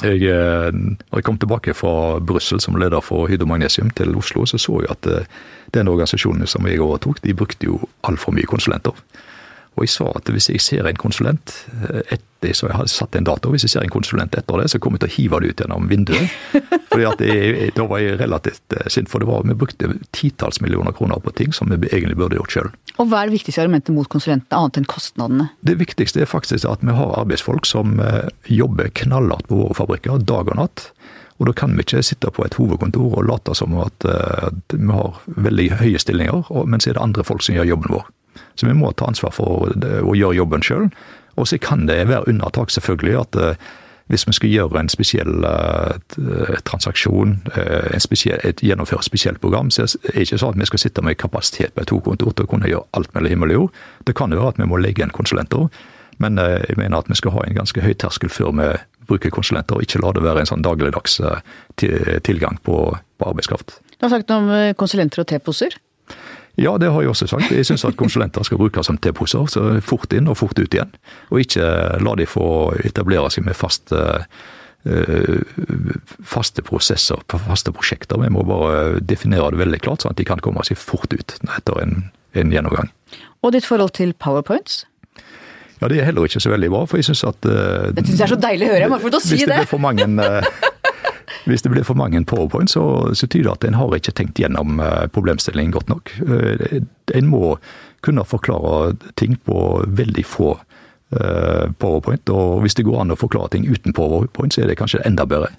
Jeg, eh, når jeg kom tilbake fra Brussel som leder for Hydro Magnesium til Oslo, så så jeg at uh, den organisasjonen som jeg overtok, de brukte jo altfor mye konsulenter. Og jeg svarer at hvis jeg ser en konsulent eh, etter så jeg har satt en dato, hvis jeg ser en konsulent etter det, så kommer jeg til å hive det ut gjennom vinduet. Fordi at jeg, Da var jeg relativt eh, sint, for det var, vi brukte titalls millioner kroner på ting som vi egentlig burde gjort sjøl. Og Hva er det viktigste argumentet mot konsulentene, annet enn kostnadene? Det viktigste er faktisk at vi har arbeidsfolk som eh, jobber knallhardt på våre fabrikker, dag og natt. Og da kan vi ikke sitte på et hovedkontor og late som at, at vi har veldig høye stillinger, men så er det andre folk som gjør jobben vår. Så vi må ta ansvar for å gjøre jobben sjøl. Og så kan det være unntak, selvfølgelig, at eh, hvis vi skal gjøre en spesiell uh, transaksjon, uh, en spesiell, gjennomføre et spesielt program, så er det ikke sånn at vi skal sitte med kapasitet på et hovedkontor til å kunne gjøre alt mellom himmel og jord. Det kan jo være at vi må legge inn konsulenter, men jeg mener at vi skal ha en ganske høy terskel før vi bruker konsulenter, og ikke la det være en sånn dagligdags tilgang på, på arbeidskraft. Du har noe om konsulenter og teposer. Ja, det har jeg også sagt. Jeg syns at konsulenter skal brukes som teposer. Så fort inn og fort ut igjen. Og ikke la de få etablere seg med faste, eh, faste prosesser, faste prosjekter. Vi må bare definere det veldig klart, sånn at de kan komme seg fort ut etter en, en gjennomgang. Og ditt forhold til powerpoints? Ja, Det er heller ikke så veldig bra. for jeg synes at... Uh, det syns jeg er så deilig å høre. Jeg må få til å si det. Hvis det blir for mange uh, Hvis det blir for mange powerpoint, så, så tyder det at en har ikke tenkt gjennom eh, problemstillingen godt nok. Eh, en må kunne forklare ting på veldig få eh, powerpoint, og hvis det går an å forklare ting uten powerpoint, så er det kanskje enda bedre.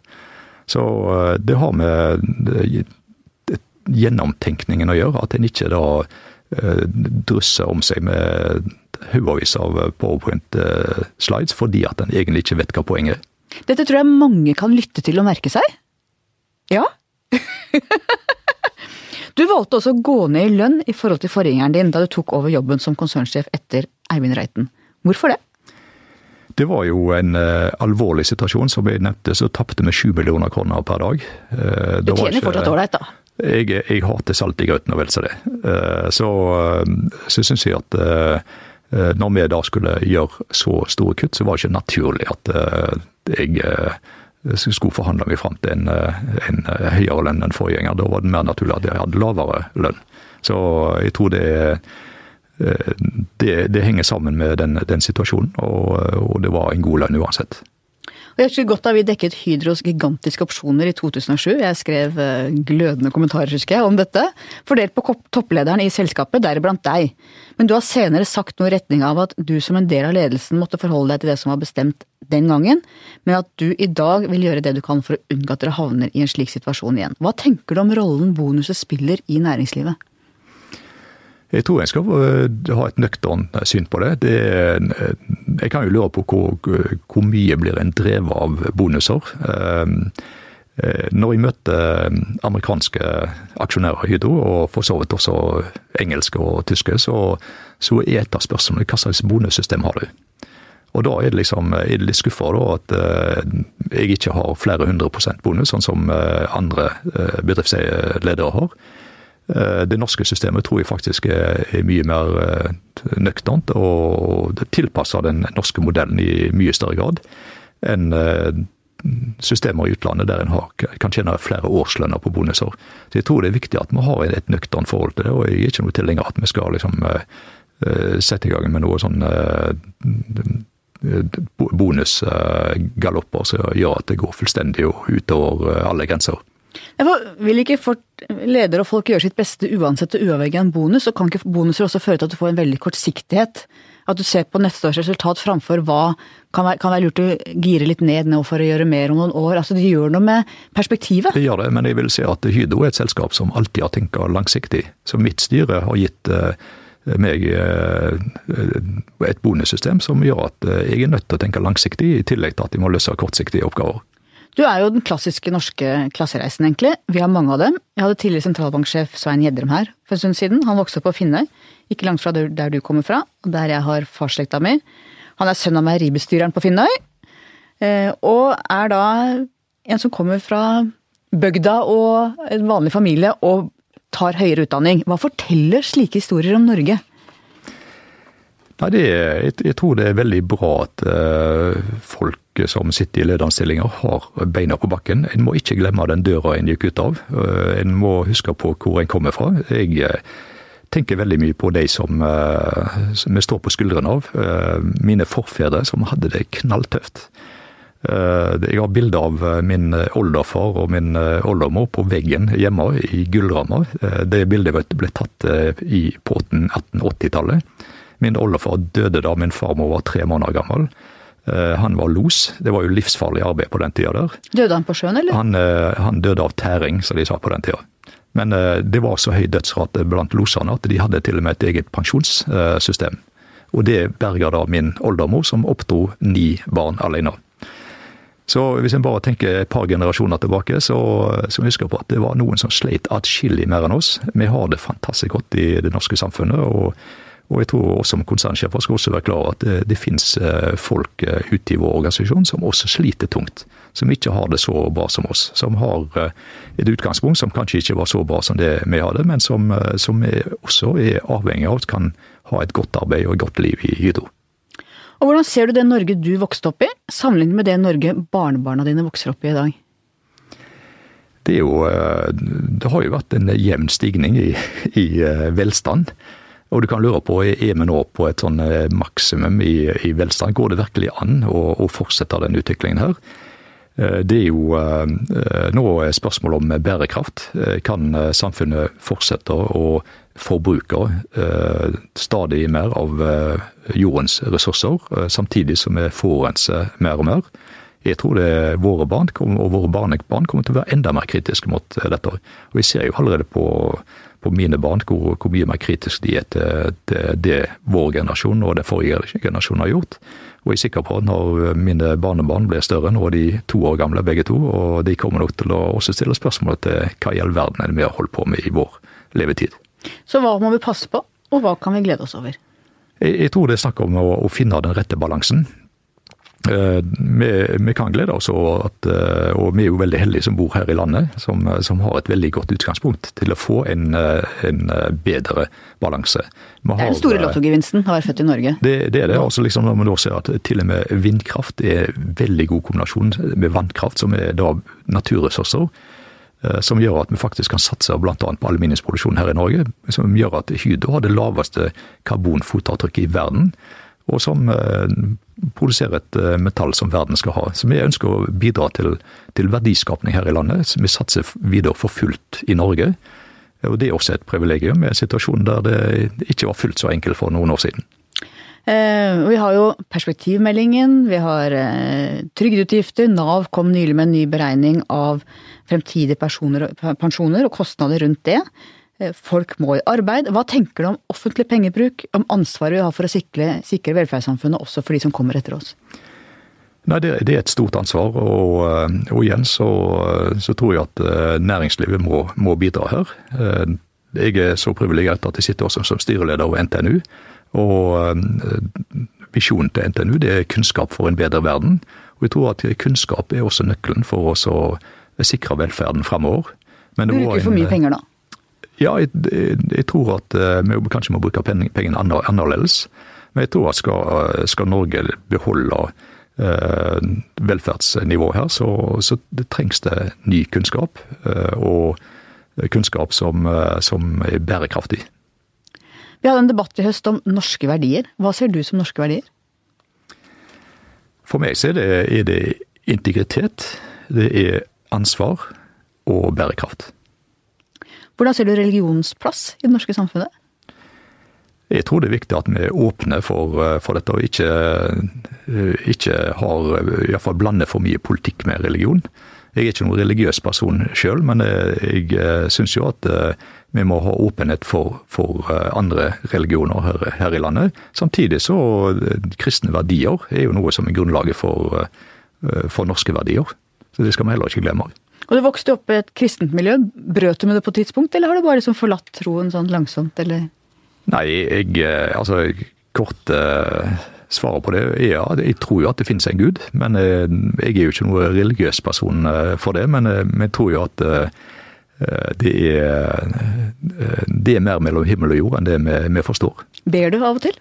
Så det har med gjennomtenkningen å gjøre, at en ikke da drysser om seg med haugevis av powerpoint-slides fordi at en egentlig ikke vet hva poenget er. Dette tror jeg mange kan lytte til og merke seg. Ja. du valgte også å gå ned i lønn i forhold til forgjengeren din da du tok over jobben som konsernsjef etter Eivind Reiten. Hvorfor det? Det var jo en uh, alvorlig situasjon. Som jeg nevnte, så tapte vi sju millioner kroner per dag. Uh, du tjener ikke, fortsatt ålreit, da? Jeg, jeg hater salt i grøten og vel så det. Uh, så så syns jeg at når vi da skulle gjøre så store kutt, så var det ikke naturlig at jeg eh, skulle forhandle meg fram til en, eh, en eh, høyere lønn enn forgjenger. Da var det mer naturlig at jeg hadde lavere lønn. Så jeg tror det, det, det henger sammen med den, den situasjonen, og, og, det var en god lønn uansett. Og jeg husker godt da vi dekket Hydros gigantiske opsjoner i 2007. Jeg skrev glødende kommentarer husker jeg, om dette, fordelt på topplederen i selskapet, deriblant deg. Men du har senere sagt noe i retning av at du som en del av ledelsen måtte forholde deg til det som var bestemt den gangen, men at du i dag vil gjøre det du kan for å unngå at dere havner i en slik situasjon igjen. Hva tenker du om rollen bonuset spiller i næringslivet? Jeg tror jeg skal eh, ha et nøkternt syn på det. det jeg kan jo lure på hvor, hvor, mye blir en drevet av bonuser. Eh, eh, når jeg møter amerikanske aksjonærer Hydro, og for så vidt også engelske og tyske, så, så er et av spørsmålene hva slags bonussystem har du? Og da er det liksom er det litt skuffa at jeg ikke har flere hundre prosent bonus, sånn som andre bedriftsledere har. Det norske systemet tror jeg faktisk er, mye mer nøkternt, og tilpasser den norske modellen i mye større grad enn systemer i utlandet der en kan tjene flere årslønner på bonuser. Så Jeg tror det er viktig at vi har et nøkternt forhold til det, og jeg er ikke noe tilhenger at vi skal liksom sette i gang med noe sånn bonusgalopper som gjør at det går fullstendig utover alle grenser. Vil ikke ledere og folk gjøre sitt beste uansett og uavhengig av en bonus, og kan ikke bonuser også føre til at du får en veldig kortsiktighet? At du ser på neste års resultat framfor hva kan være, kan være lurt å gire litt ned nå for å gjøre mer om noen år. Altså Det gjør noe med perspektivet. Det gjør det, men jeg vil si at Hydro er et selskap som alltid har tenkt langsiktig. Så mitt styre har gitt uh, meg uh, et bonussystem som gjør at uh, jeg er nødt til å tenke langsiktig, i tillegg til at de må løse kortsiktige oppgaver. Du er jo den klassiske norske klassereisen, egentlig. Vi har mange av dem. Jeg hadde tidligere sentralbanksjef Svein Gjedrem her for en stund siden. Han vokste opp på Finnøy, ikke langt fra der du kommer fra, og der jeg har farsslekta mi. Han er sønn av meieribestyreren på Finnøy, eh, og er da en som kommer fra bygda og en vanlig familie og tar høyere utdanning. Hva forteller slike historier om Norge? Nei, det, jeg, tror det er veldig bra at uh, folk som sitter i lederstillinger har beina på bakken. En må ikke glemme den døra en gikk ut av. Uh, en må huske på hvor en kommer fra. Jeg uh, tenker veldig mye på de som, som jeg står på skuldrene av. mine forfedre som hadde det knalltøft. Jeg har bilde av min oldefar og min oldemor på veggen hjemme i gullrammer. Det bildet ble tatt på 1880-tallet. Min oldefar døde da min farmor var tre måneder gammel. Eh, han var los. Det var jo livsfarlig arbeid på den tida der. Døde han på sjøen, eller? Han, eh, han døde av tæring, som de sa på den tida. Men eh, det var så høy dødsrate blant losene at de hadde til og med et eget pensjonssystem. Og det berga da min oldemor, som oppdro ni barn alene. Så hvis en bare tenker et par generasjoner tilbake, så, så husker jeg på at det var noen som sleit atskillig mer enn oss. Vi har det fantastisk godt i det norske samfunnet. og og jeg tror også som konsernsjefer skal også være klar at det, det finnes eh, folk eh, ute i vår organisasjon som også sliter tungt. Som ikke har det så bra som oss. Som har eh, et utgangspunkt som kanskje ikke var så bra som det vi hadde, men som, som er også er avhengig av at kan ha et godt arbeid og et godt liv i Hydro. Og Hvordan ser du det Norge du vokste opp i, sammenlignet med det Norge barnebarna dine vokser opp i i dag? Det, jo, det har jo vært en jevn stigning i, i velstand. Og du kan lure på, er vi nå på et sånn eh, maksimum i, i velstand? Går det virkelig an å, å fortsette den utviklingen her? Eh, det er jo nå nå spørsmålet om bærekraft. Kan samfunnet fortsette å forbruke stadig mer av jordens ressurser, samtidig som vi forurenser mer og mer? Jeg tror det våre barn og våre barnebarn kommer til å være enda mer kritiske mot dette. Og Vi ser jo allerede på på mine barn hvor, hvor mye mer kritisk de er til, til det vår generasjon og det forrige generasjon har gjort. Og jeg er sikker på at når mine barnebarn blir større, nå er de to år gamle begge to, og de kommer nok til å også stille spørsmål til hva i all verden er det vi har holdt på med i vår levetid. Så hva må vi passe på, og hva kan vi glede oss over? Jeg, jeg tror det er snakk om å, å finne den rette balansen. Eh, vi, kan glede oss over at, eh, og vi er jo veldig heldige som bor her i landet, som, som har et veldig godt utgangspunkt til å få en, eh, en bedre balanse. det er den store lottogevinsten å være født i Norge. Det, det er det. Også liksom Når man da ser at til og med vindkraft er veldig god kombinasjon med vannkraft, som er da naturressurser. Som gjør at vi faktisk kan satse bl.a. på aluminiumsproduksjon her i Norge. Som gjør at Hydro har det laveste karbonfotavtrykket i verden og som eh, produserer et eh, metall som verden skal ha. Så vi ønsker å bidra til, til verdiskapning her i landet. Vi satser videre for fullt i Norge. Og det er også et privilegium i en situasjon der det ikke var fullt så enkelt for noen år siden. Eh, vi har jo perspektivmeldingen, vi har trygdeutgifter. Nav kom nylig med en ny beregning av fremtidige pensjoner og kostnader rundt det. Eh, folk må i arbeid. Hva tenker du om offentlig pengebruk, om ansvaret vi har for å sikre, sikre velferdssamfunnet også for de som kommer etter oss? Nei, det, det, er et stort ansvar, og, eh, og igjen så, så, tror jeg at eh, næringslivet må, må, bidra her. Jeg er så privilegert at jeg sitter også som styreleder over NTNU. Og visjonen til NTNU det er kunnskap for en bedre verden. Og jeg tror at kunnskap er også nøkkelen for oss å sikre velferden fremover. Bruker for mye penger da? Ja, jeg, jeg, tror at vi kanskje må bruke pengene annerledes. Men jeg tror at skal, skal Norge beholde eh, velferdsnivået her, så, så det trengs det ny kunnskap. Eh, og kunnskap som, eh, som er bærekraftig. Vi hadde en debatt i høst om norske verdier. Hva ser du som norske verdier? For meg så er det, er det integritet, det er ansvar og bærekraft. Hvordan ser du religionens plass i det norske samfunnet? Jeg tror det er viktig at vi er åpne for, for dette, og ikke, ikke har, iallfall blander for mye politikk med religion. Jeg er ikke noen religiøs person sjøl, men jeg eh, syns jo at eh, vi må ha åpenhet for, for eh, andre religioner her, her, i landet. Samtidig så kristne verdier er jo noe som er grunnlaget for, for norske verdier. Så det skal vi heller ikke glemme. Og Du vokste opp i et kristent miljø. Brøt du med det på et tidspunkt, eller har du bare liksom forlatt troen sånn langsomt, eller? Nei, jeg Altså, kort Svaret på det er ja, jeg tror jo at det finnes en gud. Men uh, jeg er jo ikke noen religiøs person uh, for det. Men vi eh, tror jo at det er, det er mer mellom himmel og jord enn det vi, vi forstår. Ber du av og til?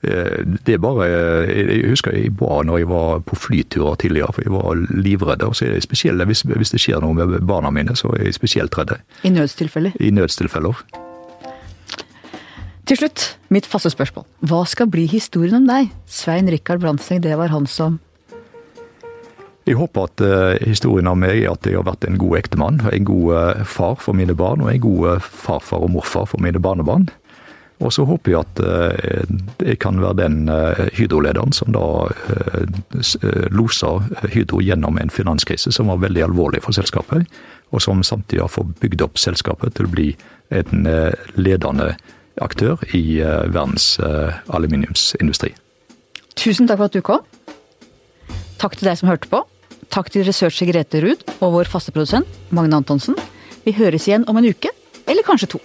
Det er bare Jeg husker jeg ba når jeg var på flyturer tidligere, for jeg var livredd. Og så er det spesielt, hvis, hvis det skjer noe med barna mine, så er jeg spesielt redd. I nødstilfeller? I nødstilfeller. Til slutt, mitt faste spørsmål. Hva skal bli historien om deg? Svein Rikard Brandtzæg, det var han som Jeg håper at uh, historien om meg er at jeg har vært en god ektemann, en god uh, far for mine barn og en god uh, farfar og morfar for mine barnebarn. Og så håper jeg at jeg kan være den Hydro-lederen som da loser Hydro gjennom en finanskrise som var veldig alvorlig for selskapet, og som samtidig har fått bygd opp selskapet til å bli en ledende aktør i eh, verdens eh, aluminiumsindustri. Tusen takk for at du kom. Takk til deg som hørte på. Takk til researcher Grete Ruud og vår faste produsent Magne Antonsen. Vi høres igjen om en uke, eller kanskje to.